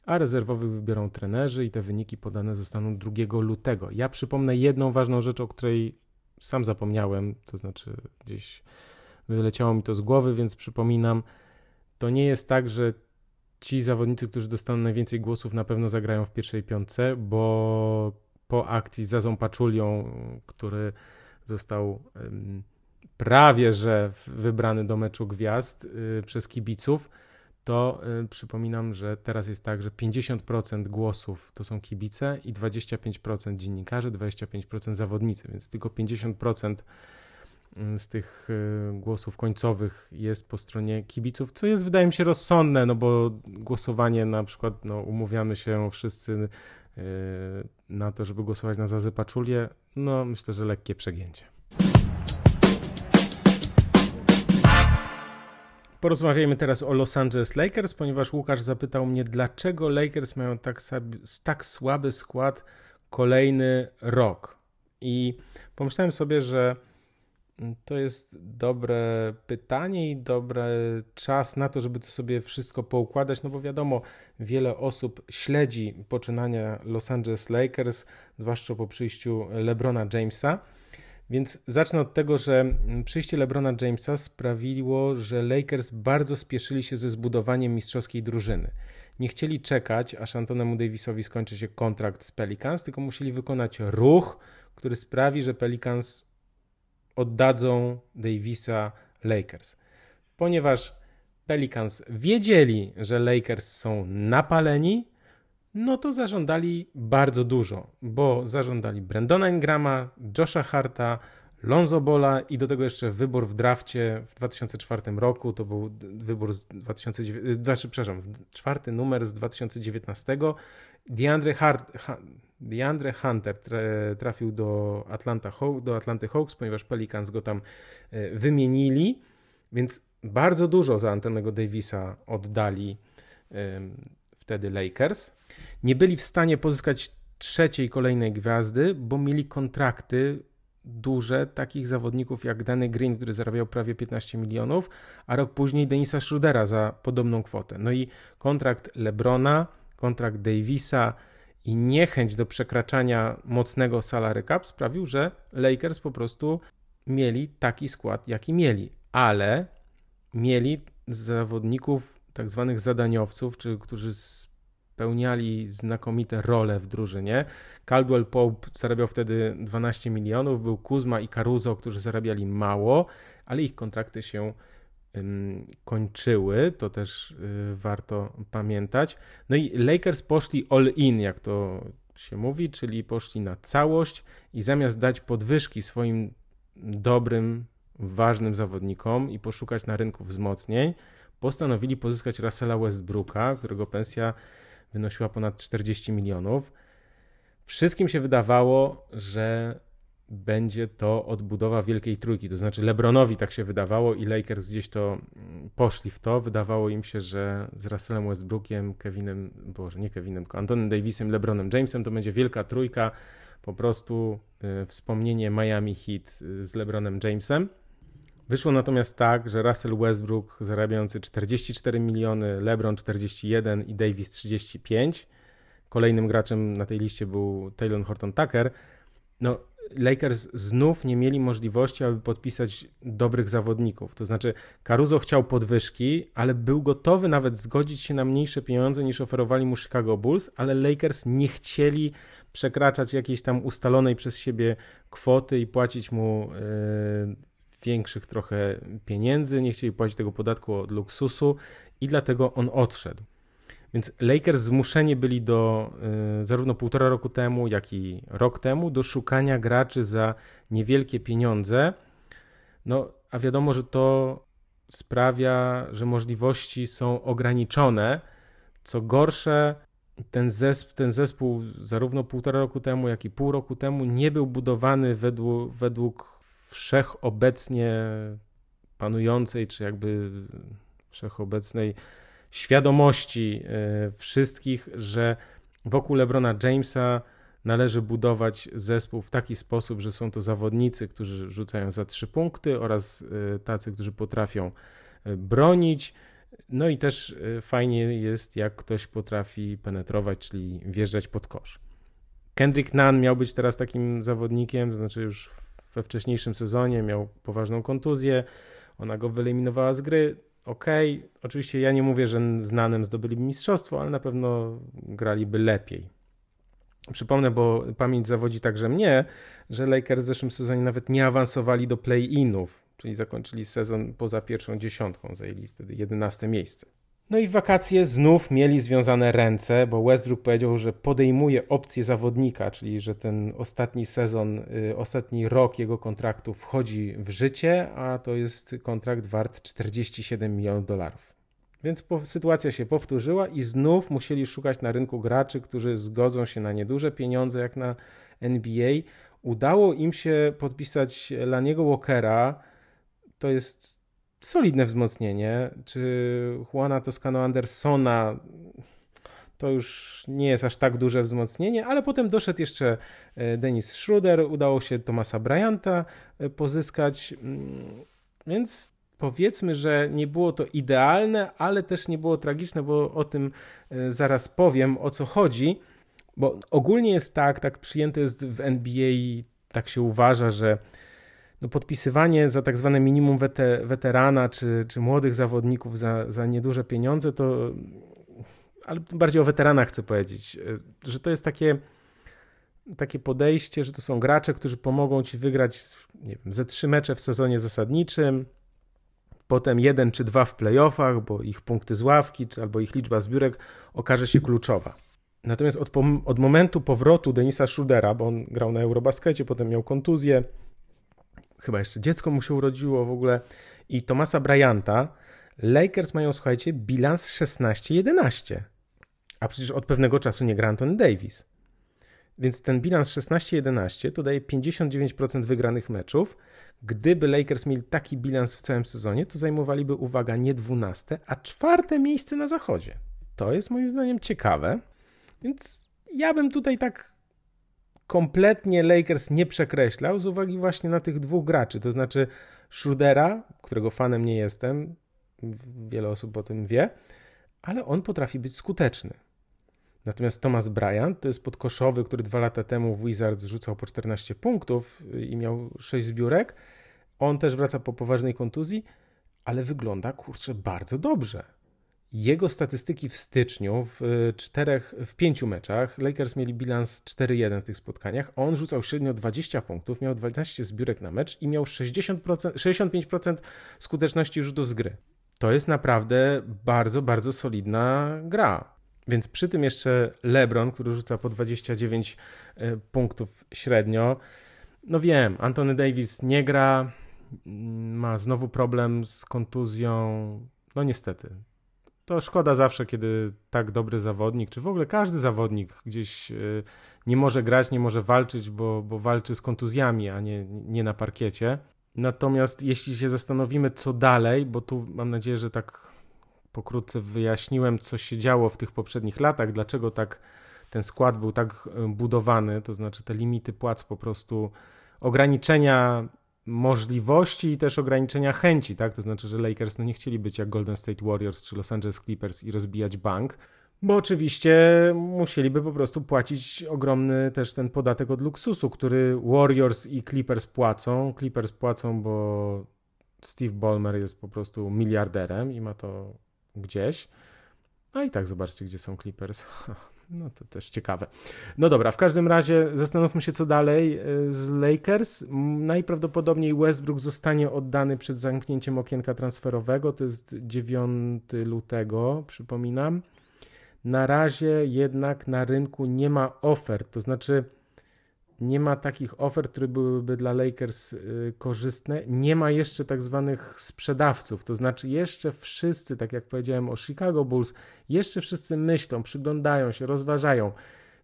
a rezerwowych wybiorą trenerzy i te wyniki podane zostaną 2 lutego. Ja przypomnę jedną ważną rzecz, o której sam zapomniałem, to znaczy gdzieś wyleciało mi to z głowy, więc przypominam, to nie jest tak, że ci zawodnicy, którzy dostaną najwięcej głosów, na pewno zagrają w pierwszej piątce, bo po akcji z Zazą Paczulią, który został prawie że wybrany do meczu gwiazd y, przez kibiców, to y, przypominam, że teraz jest tak, że 50% głosów to są kibice i 25% dziennikarzy, 25% zawodnicy, więc tylko 50% y, z tych głosów końcowych jest po stronie kibiców, co jest wydaje mi się rozsądne, no bo głosowanie na przykład, no umówiamy się wszyscy na to, żeby głosować na Zazę Paczulię, no myślę, że lekkie przegięcie. Porozmawiajmy teraz o Los Angeles Lakers, ponieważ Łukasz zapytał mnie, dlaczego Lakers mają tak, tak słaby skład kolejny rok. I pomyślałem sobie, że to jest dobre pytanie i dobry czas na to, żeby to sobie wszystko poukładać, no bo wiadomo, wiele osób śledzi poczynania Los Angeles Lakers, zwłaszcza po przyjściu LeBrona Jamesa. Więc zacznę od tego, że przyjście LeBrona Jamesa sprawiło, że Lakers bardzo spieszyli się ze zbudowaniem mistrzowskiej drużyny. Nie chcieli czekać, aż Antonemu Davisowi skończy się kontrakt z Pelicans, tylko musieli wykonać ruch, który sprawi, że Pelicans oddadzą Davisa Lakers. Ponieważ Pelicans wiedzieli, że Lakers są napaleni, no to zażądali bardzo dużo, bo zażądali Brendona Ingrama, Josha Harta, Lonzo Bola i do tego jeszcze wybór w drafcie w 2004 roku. To był wybór z 2009, znaczy, przepraszam, czwarty numer z 2019. DeAndre, Hart, DeAndre Hunter trafił do, Atlanta, do Atlanty Hawks, ponieważ Pelicans go tam e, wymienili, więc bardzo dużo za Antonego Davisa oddali wtedy Lakers. Nie byli w stanie pozyskać trzeciej kolejnej gwiazdy, bo mieli kontrakty duże takich zawodników jak Danny Green, który zarabiał prawie 15 milionów, a rok później Denisa Schrudera za podobną kwotę. No i kontrakt LeBrona, kontrakt Davisa i niechęć do przekraczania mocnego salary cap sprawił, że Lakers po prostu mieli taki skład, jaki mieli, ale mieli zawodników tak zwanych zadaniowców, czy którzy spełniali znakomite role w drużynie. Caldwell Pope zarabiał wtedy 12 milionów, był Kuzma i Caruso, którzy zarabiali mało, ale ich kontrakty się kończyły, to też y, warto pamiętać. No i Lakers poszli all in, jak to się mówi, czyli poszli na całość i zamiast dać podwyżki swoim dobrym, ważnym zawodnikom i poszukać na rynku wzmocnień, postanowili pozyskać Russella Westbrooka, którego pensja wynosiła ponad 40 milionów. Wszystkim się wydawało, że będzie to odbudowa Wielkiej Trójki. To znaczy LeBronowi tak się wydawało i Lakers gdzieś to mm, poszli w to. Wydawało im się, że z Russellem Westbrookiem, Kevinem, boże nie Kevinem, tylko Antonym Davisem, LeBronem Jamesem to będzie Wielka Trójka. Po prostu y, wspomnienie Miami Heat y, z LeBronem Jamesem. Wyszło natomiast tak, że Russell Westbrook zarabiający 44 miliony, LeBron 41 i Davis 35. Kolejnym graczem na tej liście był Taylor Horton Tucker. No, Lakers znów nie mieli możliwości, aby podpisać dobrych zawodników. To znaczy, Caruso chciał podwyżki, ale był gotowy nawet zgodzić się na mniejsze pieniądze niż oferowali mu Chicago Bulls, ale Lakers nie chcieli przekraczać jakiejś tam ustalonej przez siebie kwoty i płacić mu yy, większych trochę pieniędzy, nie chcieli płacić tego podatku od luksusu i dlatego on odszedł. Więc Lakers zmuszeni byli do y, zarówno półtora roku temu, jak i rok temu do szukania graczy za niewielkie pieniądze. No, a wiadomo, że to sprawia, że możliwości są ograniczone. Co gorsze, ten zespół, ten zespół zarówno półtora roku temu, jak i pół roku temu nie był budowany według, według wszechobecnie panującej, czy jakby wszechobecnej świadomości e, wszystkich, że wokół LeBrona Jamesa należy budować zespół w taki sposób, że są to zawodnicy, którzy rzucają za trzy punkty oraz e, tacy, którzy potrafią e, bronić. No i też fajnie jest, jak ktoś potrafi penetrować, czyli wjeżdżać pod kosz. Kendrick Nunn miał być teraz takim zawodnikiem, to znaczy już we wcześniejszym sezonie miał poważną kontuzję, ona go wyeliminowała z gry ok. Oczywiście ja nie mówię, że znanym zdobyliby mistrzostwo, ale na pewno graliby lepiej. Przypomnę, bo pamięć zawodzi także mnie, że Lakers w zeszłym sezonie nawet nie awansowali do play-inów, czyli zakończyli sezon poza pierwszą dziesiątką, zajęli wtedy 11 miejsce. No i w wakacje znów mieli związane ręce, bo Westbrook powiedział, że podejmuje opcję zawodnika, czyli że ten ostatni sezon, y, ostatni rok jego kontraktu wchodzi w życie, a to jest kontrakt wart 47 milionów dolarów. Więc sytuacja się powtórzyła i znów musieli szukać na rynku graczy, którzy zgodzą się na nieduże pieniądze, jak na NBA. Udało im się podpisać Laniego Walkera. To jest solidne wzmocnienie. Czy Juana Toscano Andersona To już nie jest aż tak duże wzmocnienie, ale potem doszedł jeszcze e, Dennis Schroeder, udało się Tomasa Bryanta e, pozyskać, mm, więc powiedzmy, że nie było to idealne, ale też nie było tragiczne, bo o tym e, zaraz powiem, o co chodzi. Bo ogólnie jest tak, tak przyjęte jest w NBA, tak się uważa, że no podpisywanie za tak zwane minimum weterana czy, czy młodych zawodników za, za nieduże pieniądze, to ale bardziej o weteranach chcę powiedzieć, e, że to jest takie, takie podejście, że to są gracze, którzy pomogą ci wygrać nie wiem, ze trzy mecze w sezonie zasadniczym, potem jeden czy dwa w playoffach, bo ich punkty z ławki czy, albo ich liczba zbiórek okaże się kluczowa. Natomiast od, od momentu powrotu Denisa Schudera, bo on grał na Eurobaskecie, potem miał kontuzję, chyba jeszcze dziecko mu się urodziło w ogóle, i Tomasa Bryanta, Lakers mają, słuchajcie, bilans 16-11. A przecież od pewnego czasu nie gra Anthony Davis. Więc ten bilans 16-11 to daje 59% wygranych meczów. Gdyby Lakers mieli taki bilans w całym sezonie, to zajmowaliby, uwaga, nie 12, a czwarte miejsce na zachodzie. To jest moim zdaniem ciekawe. Więc ja bym tutaj tak kompletnie Lakers nie przekreślał z uwagi właśnie na tych dwóch graczy, to znaczy Schrudera, którego fanem nie jestem, wiele osób o tym wie, ale on potrafi być skuteczny. Natomiast Thomas Bryant to jest podkoszowy, który dwa lata temu w Wizards rzucał po 14 punktów i miał 6 zbiórek. On też wraca po poważnej kontuzji, ale wygląda kurczę bardzo dobrze. Jego statystyki w styczniu w czterech, w pięciu meczach, Lakers mieli bilans 4-1 w tych spotkaniach, on rzucał średnio 20 punktów, miał 12 zbiórek na mecz i miał 60%, 65% skuteczności rzutów z gry. To jest naprawdę bardzo, bardzo solidna gra. Więc przy tym jeszcze LeBron, który rzuca po 29 e, punktów średnio. No wiem, Anthony Davis nie gra, mm, ma znowu problem z kontuzją. No niestety. To szkoda zawsze, kiedy tak dobry zawodnik, czy w ogóle każdy zawodnik gdzieś e, nie może grać, nie może walczyć, bo, bo walczy z kontuzjami, a nie, nie na parkiecie. Natomiast jeśli się zastanowimy, co dalej, bo tu mam nadzieję, że tak pokrótce wyjaśniłem, co się działo w tych poprzednich latach, dlaczego tak ten skład był tak e, budowany, to znaczy te limity płac po prostu ograniczenia możliwości i też ograniczenia chęci, tak? To znaczy, że Lakers no nie chcieli być jak Golden State Warriors czy Los Angeles Clippers i rozbijać bank, bo oczywiście musieliby po prostu płacić ogromny też ten podatek od luksusu, który Warriors i Clippers płacą. Clippers płacą, bo Steve Ballmer jest po prostu miliarderem i ma to gdzieś. A i tak zobaczcie, gdzie są Clippers. [laughs] No to też ciekawe. No dobra, w każdym razie zastanówmy się, co dalej e, z Lakers. Najprawdopodobniej Westbrook zostanie oddany przed zamknięciem okienka transferowego. To jest 9 lutego, przypominam. Na razie jednak na rynku nie ma ofert, to znaczy nie ma takich ofert, które byłyby dla Lakers y, korzystne. Nie ma jeszcze tak zwanych sprzedawców, to znaczy jeszcze wszyscy, tak jak powiedziałem o Chicago Bulls, jeszcze wszyscy myślą, przyglądają się, rozważają.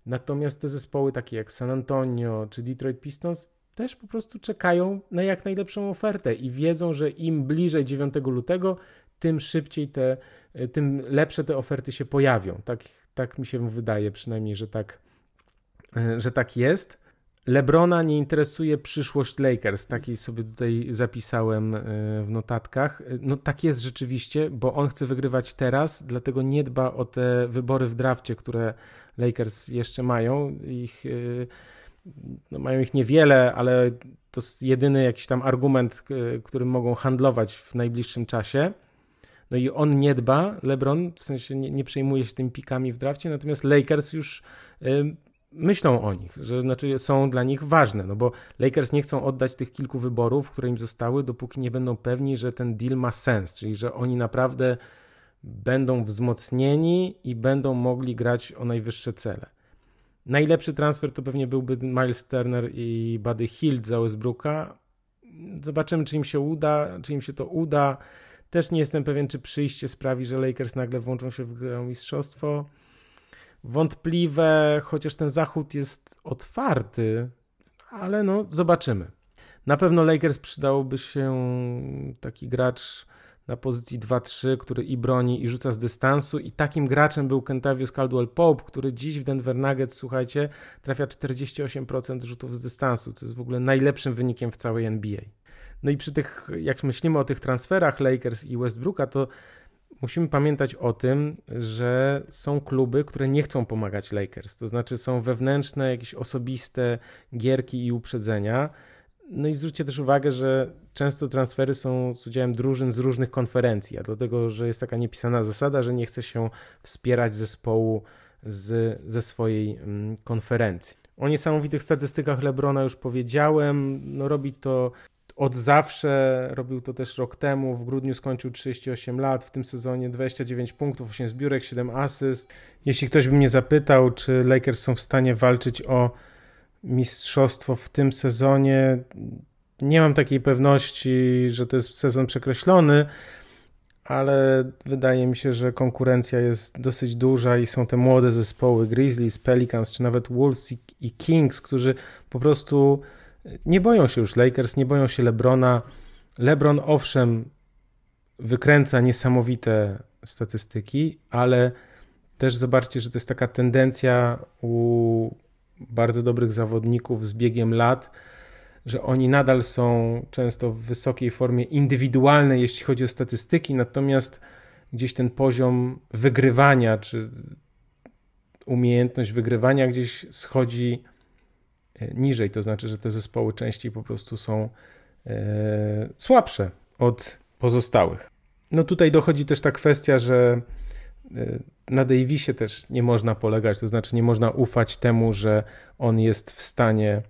Natomiast te zespoły takie jak San Antonio czy Detroit Pistons też po prostu czekają na jak najlepszą ofertę i wiedzą, że im bliżej 9 lutego, tym szybciej te, y, tym lepsze te oferty się pojawią. Tak, tak mi się wydaje przynajmniej, że tak, y, że tak jest. Lebrona nie interesuje przyszłość Lakers, takiej sobie tutaj zapisałem e, w notatkach. No tak jest rzeczywiście, bo on chce wygrywać teraz, dlatego nie dba o te wybory w drafcie, które Lakers jeszcze mają. Ich, e, no mają ich niewiele, ale to jest jedyny jakiś tam argument, którym mogą handlować w najbliższym czasie. No i on nie dba, LeBron w sensie nie, nie przejmuje się tymi pikami w drafcie, natomiast Lakers już e, myślą o nich, że znaczy są dla nich ważne, no bo Lakers nie chcą oddać tych kilku wyborów, które im zostały, dopóki nie będą pewni, że ten deal ma sens, czyli że oni naprawdę będą wzmocnieni i będą mogli grać o najwyższe cele. Najlepszy transfer to pewnie byłby Miles Turner i Buddy Hield za Westbrooka. Zobaczymy, czy im się uda, czy im się to uda. Też nie jestem pewien, czy przyjście sprawi, że Lakers nagle włączą się w grę mistrzostwo wątpliwe, chociaż ten zachód jest otwarty, ale no zobaczymy. Na pewno Lakers przydałoby się taki gracz na pozycji 2-3, który i broni, i rzuca z dystansu. I takim graczem był Kentavious Caldwell Pope, który dziś w Denver Nuggets, słuchajcie, trafia 48% rzutów z dystansu, co jest w ogóle najlepszym wynikiem w całej NBA. No i przy tych, jak myślimy o tych transferach Lakers i Westbrooka, to musimy pamiętać o tym, że są kluby, które nie chcą pomagać Lakers. To znaczy są wewnętrzne, jakieś osobiste gierki i uprzedzenia. No i zwróćcie też uwagę, że często transfery są z udziałem drużyn z różnych konferencji, a dlatego, że jest taka niepisana zasada, że nie chce się wspierać zespołu z, ze swojej mm, konferencji. O niesamowitych statystykach Lebrona już powiedziałem. No, robi to od zawsze, robił to też rok temu. W grudniu skończył 38 lat, w tym sezonie 29 punktów, 8 zbiórek, 7 asyst. Jeśli ktoś by mnie zapytał, czy Lakers są w stanie walczyć o mistrzostwo w tym sezonie, nie mam takiej pewności, że to jest sezon przekreślony, ale wydaje mi się, że konkurencja jest dosyć duża i są te młode zespoły Grizzlies, Pelicans czy nawet Wolves i Kings, którzy po prostu nie boją się już Lakers, nie boją się LeBrona. LeBron owszem wykręca niesamowite statystyki, ale też zobaczcie, że to jest taka tendencja u bardzo dobrych zawodników z biegiem lat, że oni nadal są często w wysokiej formie indywidualnej, jeśli chodzi o statystyki, natomiast gdzieś ten poziom wygrywania, czy umiejętność wygrywania gdzieś schodzi niżej. To znaczy, że te zespoły częściej po prostu są e, słabsze od pozostałych. No tutaj dochodzi też ta kwestia, że e, na Davisie też nie można polegać, to znaczy nie można ufać temu, że on jest w stanie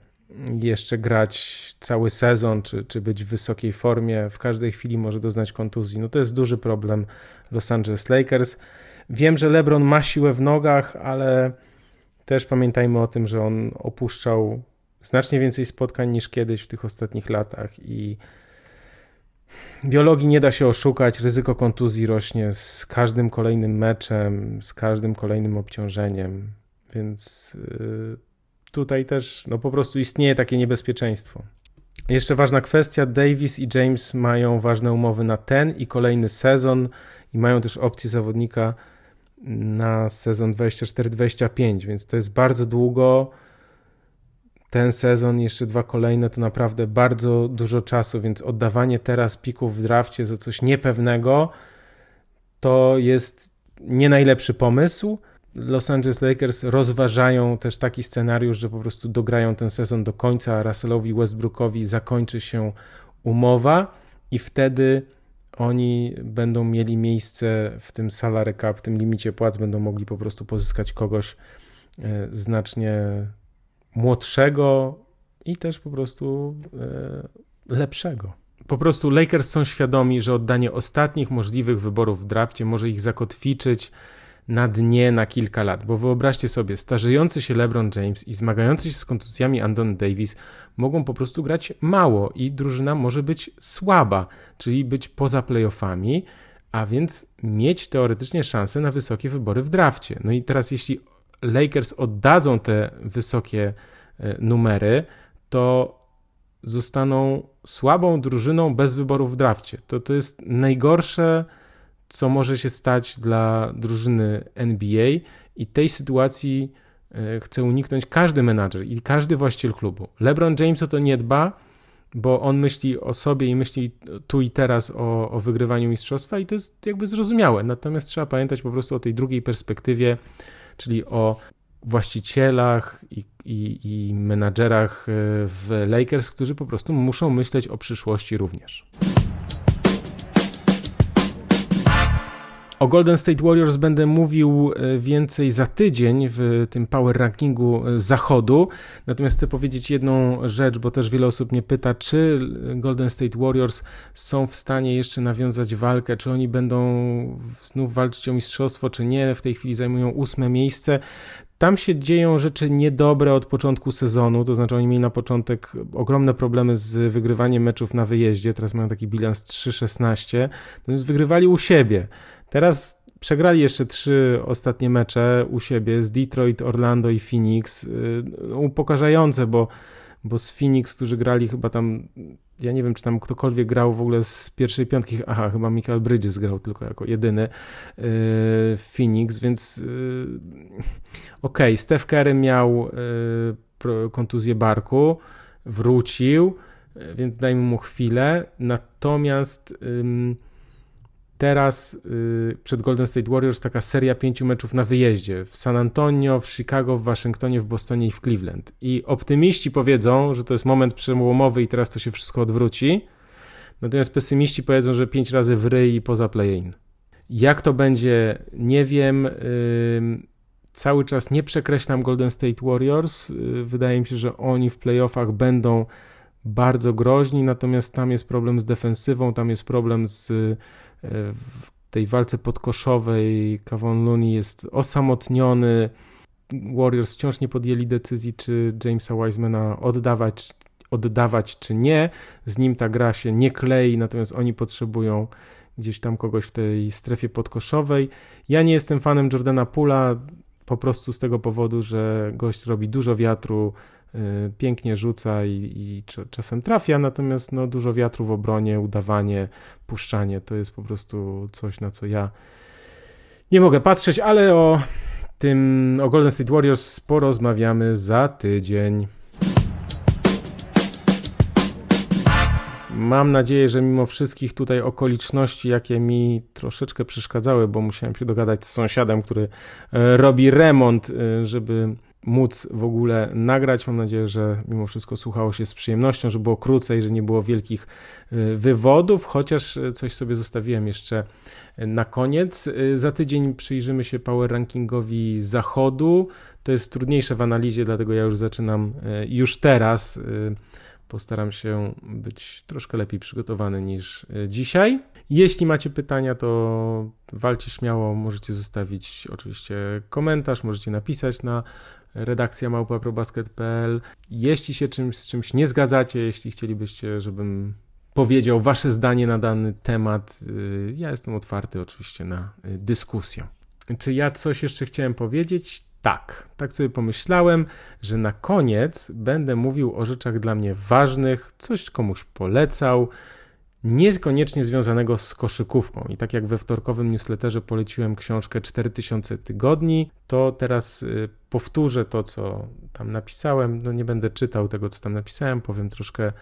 jeszcze grać cały sezon, czy, czy być w wysokiej formie. W każdej chwili może doznać kontuzji. No to jest duży problem Los Angeles Lakers. Wiem, że LeBron ma siłę w nogach, ale też pamiętajmy o tym, że on opuszczał znacznie więcej spotkań niż kiedyś w tych ostatnich latach i biologii nie da się oszukać, ryzyko kontuzji rośnie z każdym kolejnym meczem, z każdym kolejnym obciążeniem, więc y, tutaj też no, po prostu istnieje takie niebezpieczeństwo. Jeszcze ważna kwestia: Davis i James mają ważne umowy na ten i kolejny sezon i mają też opcję zawodnika na sezon 24-25, więc to jest bardzo długo. Ten sezon, jeszcze dwa kolejne, to naprawdę bardzo dużo czasu, więc oddawanie teraz pików w drafcie za coś niepewnego to jest nie najlepszy pomysł. Los Angeles Lakers rozważają też taki scenariusz, że po prostu dograją ten sezon do końca, a Russellowi Westbrookowi zakończy się umowa i wtedy oni będą mieli miejsce w tym salary cap, w tym limicie płac, będą mogli po prostu pozyskać kogoś e, znacznie młodszego i też po prostu e, lepszego. Po prostu Lakers są świadomi, że oddanie ostatnich możliwych wyborów w drafcie może ich zakotwiczyć na dnie na kilka lat, bo wyobraźcie sobie, starzejący się LeBron James i zmagający się z kontuzjami Andon Davis mogą po prostu grać mało i drużyna może być słaba, czyli być poza playoffami, a więc mieć teoretycznie szansę na wysokie wybory w drafcie. No i teraz jeśli Lakers oddadzą te wysokie e, numery, to zostaną słabą drużyną bez wyborów w drafcie. To, to jest najgorsze co może się stać dla drużyny NBA i tej sytuacji e, chce uniknąć każdy menadżer i każdy właściciel klubu. LeBron James o to nie dba, bo on myśli o sobie i myśli tu i teraz o, o wygrywaniu mistrzostwa i to jest jakby zrozumiałe. Natomiast trzeba pamiętać po prostu o tej drugiej perspektywie, czyli o właścicielach i, i, i menadżerach e, w Lakers, którzy po prostu muszą myśleć o przyszłości również. O Golden State Warriors będę mówił e, więcej za tydzień w tym power rankingu e, zachodu. Natomiast chcę powiedzieć jedną rzecz, bo też wiele osób mnie pyta, czy Golden State Warriors są w stanie jeszcze nawiązać walkę, czy oni będą znów walczyć o mistrzostwo, czy nie. W tej chwili zajmują ósme miejsce. Tam się dzieją rzeczy niedobre od początku sezonu, to znaczy oni mieli na początek ogromne problemy z wygrywaniem meczów na wyjeździe, teraz mają taki bilans 3-16, natomiast wygrywali u siebie. Teraz przegrali jeszcze trzy ostatnie mecze u siebie z Detroit, Orlando i Phoenix. Y, upokarzające, bo bo z Phoenix, którzy grali chyba tam, ja nie wiem, czy tam ktokolwiek grał w ogóle z pierwszej piątki, aha, chyba Michael Bridges grał tylko jako jedyny yy, Phoenix, więc yy, okej, okay, Steph Curry miał kontuzję barku, wrócił, więc dajmy mu chwilę, natomiast teraz y, przed Golden State Warriors taka seria pięciu meczów na wyjeździe w San Antonio, w Chicago, w Waszyngtonie, w Bostonie i w Cleveland. I optymiści powiedzą, że to jest moment przełomowy i teraz to się wszystko odwróci. Natomiast pesymiści powiedzą, że pięć razy w ryj i poza play-in. Jak to będzie, nie wiem. Cały czas nie przekreślam Golden State Warriors. Y, wydaje mi się, że oni w playoffach będą bardzo groźni, natomiast tam jest problem z defensywą, tam jest problem z w tej walce podkoszowej Kawon Looney jest osamotniony. Warriors wciąż nie podjęli decyzji, czy Jamesa Wisemana oddawać, oddawać, czy nie. Z nim ta gra się nie klei, natomiast oni potrzebują gdzieś tam kogoś w tej strefie podkoszowej. Ja nie jestem fanem Jordana Pula, po prostu z tego powodu, że gość robi dużo wiatru, pięknie rzuca i, i, czasem trafia, natomiast no, dużo wiatru w obronie, udawanie, puszczanie to jest po prostu coś, na co ja nie mogę patrzeć, ale o tym, o Golden State Warriors porozmawiamy za tydzień. Mam nadzieję, że mimo wszystkich tutaj okoliczności, jakie mi troszeczkę przeszkadzały, bo musiałem się dogadać z sąsiadem, który e, robi remont, e, żeby móc w ogóle nagrać. Mam nadzieję, że mimo wszystko słuchało się z przyjemnością, że było krócej, że nie było wielkich y, wywodów, chociaż y, coś sobie zostawiłem jeszcze y, na koniec. Za tydzień przyjrzymy się power rankingowi zachodu. To jest trudniejsze w analizie, dlatego ja już zaczynam już teraz. Postaram się być troszkę lepiej przygotowany niż dzisiaj. Jeśli macie pytania, to walcie śmiało, możecie zostawić oczywiście komentarz, możecie napisać na redakcja małpaprobasket.pl. Jeśli się czymś, z czymś nie zgadzacie, jeśli chcielibyście, żebym powiedział wasze zdanie na dany temat, y, ja jestem otwarty oczywiście na y, dyskusję. Czy ja coś jeszcze chciałem powiedzieć? Tak, tak sobie pomyślałem, że na koniec będę mówił o rzeczach dla mnie ważnych, coś komuś polecał, niekoniecznie związanego z koszykówką. I tak jak we wtorkowym newsletterze poleciłem książkę 4000 tygodni, to teraz y, powtórzę to, co tam napisałem. No nie będę czytał tego, co tam napisałem, powiem troszkę y,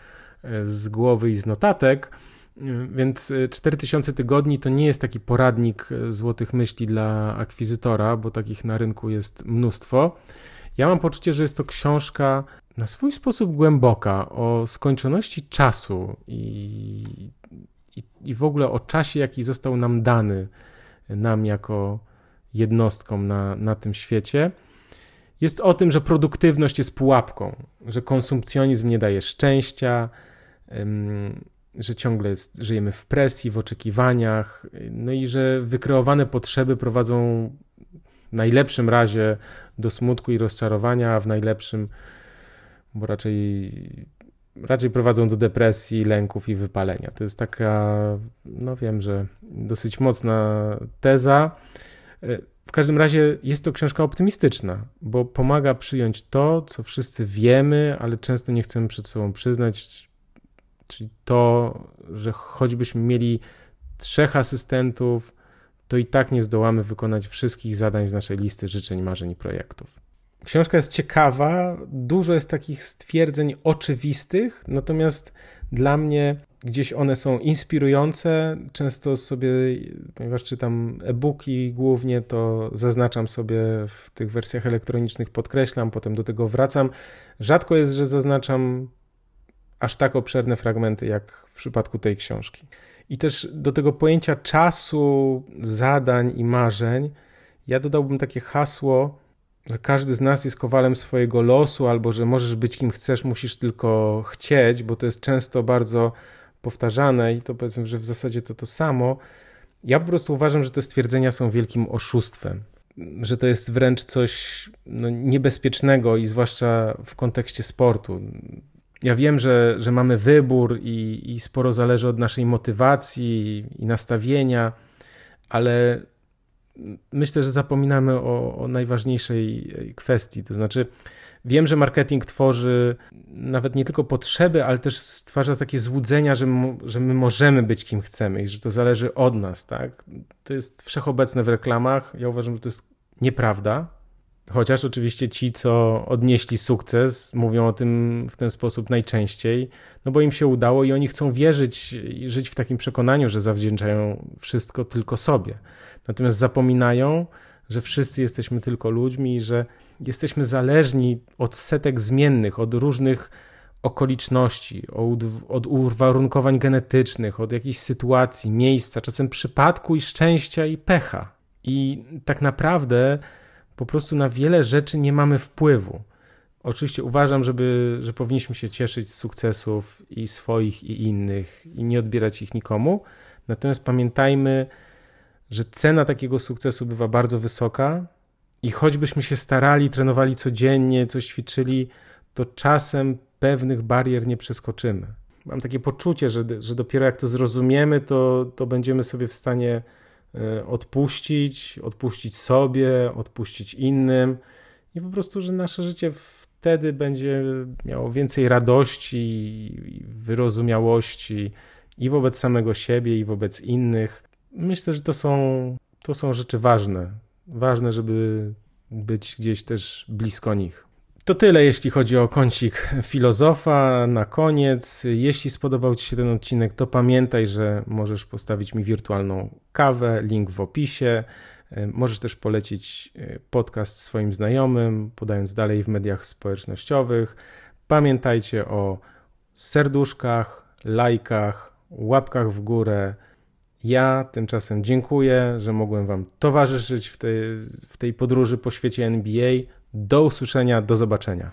z głowy i z notatek. Y, więc 4000 tygodni to nie jest taki poradnik złotych myśli dla akwizytora, bo takich na rynku jest mnóstwo. Ja mam poczucie, że jest to książka na swój sposób głęboka o skończoności czasu i, i, i w ogóle o czasie, jaki został nam dany, nam jako jednostkom na, na tym świecie. Jest o tym, że produktywność jest pułapką, że konsumpcjonizm nie daje szczęścia, że ciągle jest, żyjemy w presji, w oczekiwaniach, no i że wykreowane potrzeby prowadzą w najlepszym razie do smutku i rozczarowania, a w najlepszym bo raczej, raczej prowadzą do depresji, lęków i wypalenia. To jest taka, no wiem, że dosyć mocna teza. W każdym razie jest to książka optymistyczna, bo pomaga przyjąć to, co wszyscy wiemy, ale często nie chcemy przed sobą przyznać, czyli to, że choćbyśmy mieli trzech asystentów, to i tak nie zdołamy wykonać wszystkich zadań z naszej listy życzeń, marzeń i projektów. Książka jest ciekawa, dużo jest takich stwierdzeń oczywistych, natomiast dla mnie gdzieś one są inspirujące. Często sobie, ponieważ czytam e-booki głównie, to zaznaczam sobie w tych wersjach elektronicznych, podkreślam, potem do tego wracam. Rzadko jest, że zaznaczam aż tak obszerne fragmenty, jak w przypadku tej książki. I też do tego pojęcia czasu, zadań i marzeń, ja dodałbym takie hasło, że każdy z nas jest kowalem swojego losu, albo że możesz być kim chcesz, musisz tylko chcieć, bo to jest często bardzo powtarzane i to powiedzmy, że w zasadzie to to samo. Ja po prostu uważam, że te stwierdzenia są wielkim oszustwem, że to jest wręcz coś no, niebezpiecznego i zwłaszcza w kontekście sportu. Ja wiem, że, że mamy wybór i, i sporo zależy od naszej motywacji i nastawienia, ale myślę, że zapominamy o, o najważniejszej kwestii. To znaczy, wiem, że marketing tworzy nawet nie tylko potrzeby, ale też stwarza takie złudzenia, że, że my możemy być kim chcemy i że to zależy od nas. Tak? To jest wszechobecne w reklamach. Ja uważam, że to jest nieprawda. Chociaż oczywiście ci, co odnieśli sukces, mówią o tym w ten sposób najczęściej, no bo im się udało i oni chcą wierzyć i żyć w takim przekonaniu, że zawdzięczają wszystko tylko sobie. Natomiast zapominają, że wszyscy jesteśmy tylko ludźmi i że jesteśmy zależni od setek zmiennych, od różnych okoliczności, od, od uwarunkowań genetycznych, od jakichś sytuacji, miejsca, czasem przypadku i szczęścia i pecha. I tak naprawdę po prostu na wiele rzeczy nie mamy wpływu. Oczywiście uważam, żeby, że powinniśmy się cieszyć z sukcesów i swoich, i innych, i nie odbierać ich nikomu. Natomiast pamiętajmy, że cena takiego sukcesu bywa bardzo wysoka i choćbyśmy się starali, trenowali codziennie, coś ćwiczyli, to czasem pewnych barier nie przeskoczymy. Mam takie poczucie, że, że dopiero jak to zrozumiemy, to, to będziemy sobie w stanie e, odpuścić, odpuścić sobie, odpuścić innym i po prostu, że nasze życie wtedy będzie miało więcej radości, wyrozumiałości i wobec samego siebie, i wobec innych. Myślę, że to są, to są rzeczy ważne. Ważne, żeby być gdzieś też blisko nich. To tyle, jeśli chodzi o kącik filozofa. Na koniec, jeśli spodobał Ci się ten odcinek, to pamiętaj, że możesz postawić mi wirtualną kawę, link w opisie. Możesz też polecić e, podcast swoim znajomym, podając dalej w mediach społecznościowych. Pamiętajcie o serduszkach, lajkach, łapkach w górę. Ja tymczasem dziękuję, że mogłem Wam towarzyszyć w tej, w tej podróży po świecie NBA. Do usłyszenia, do zobaczenia.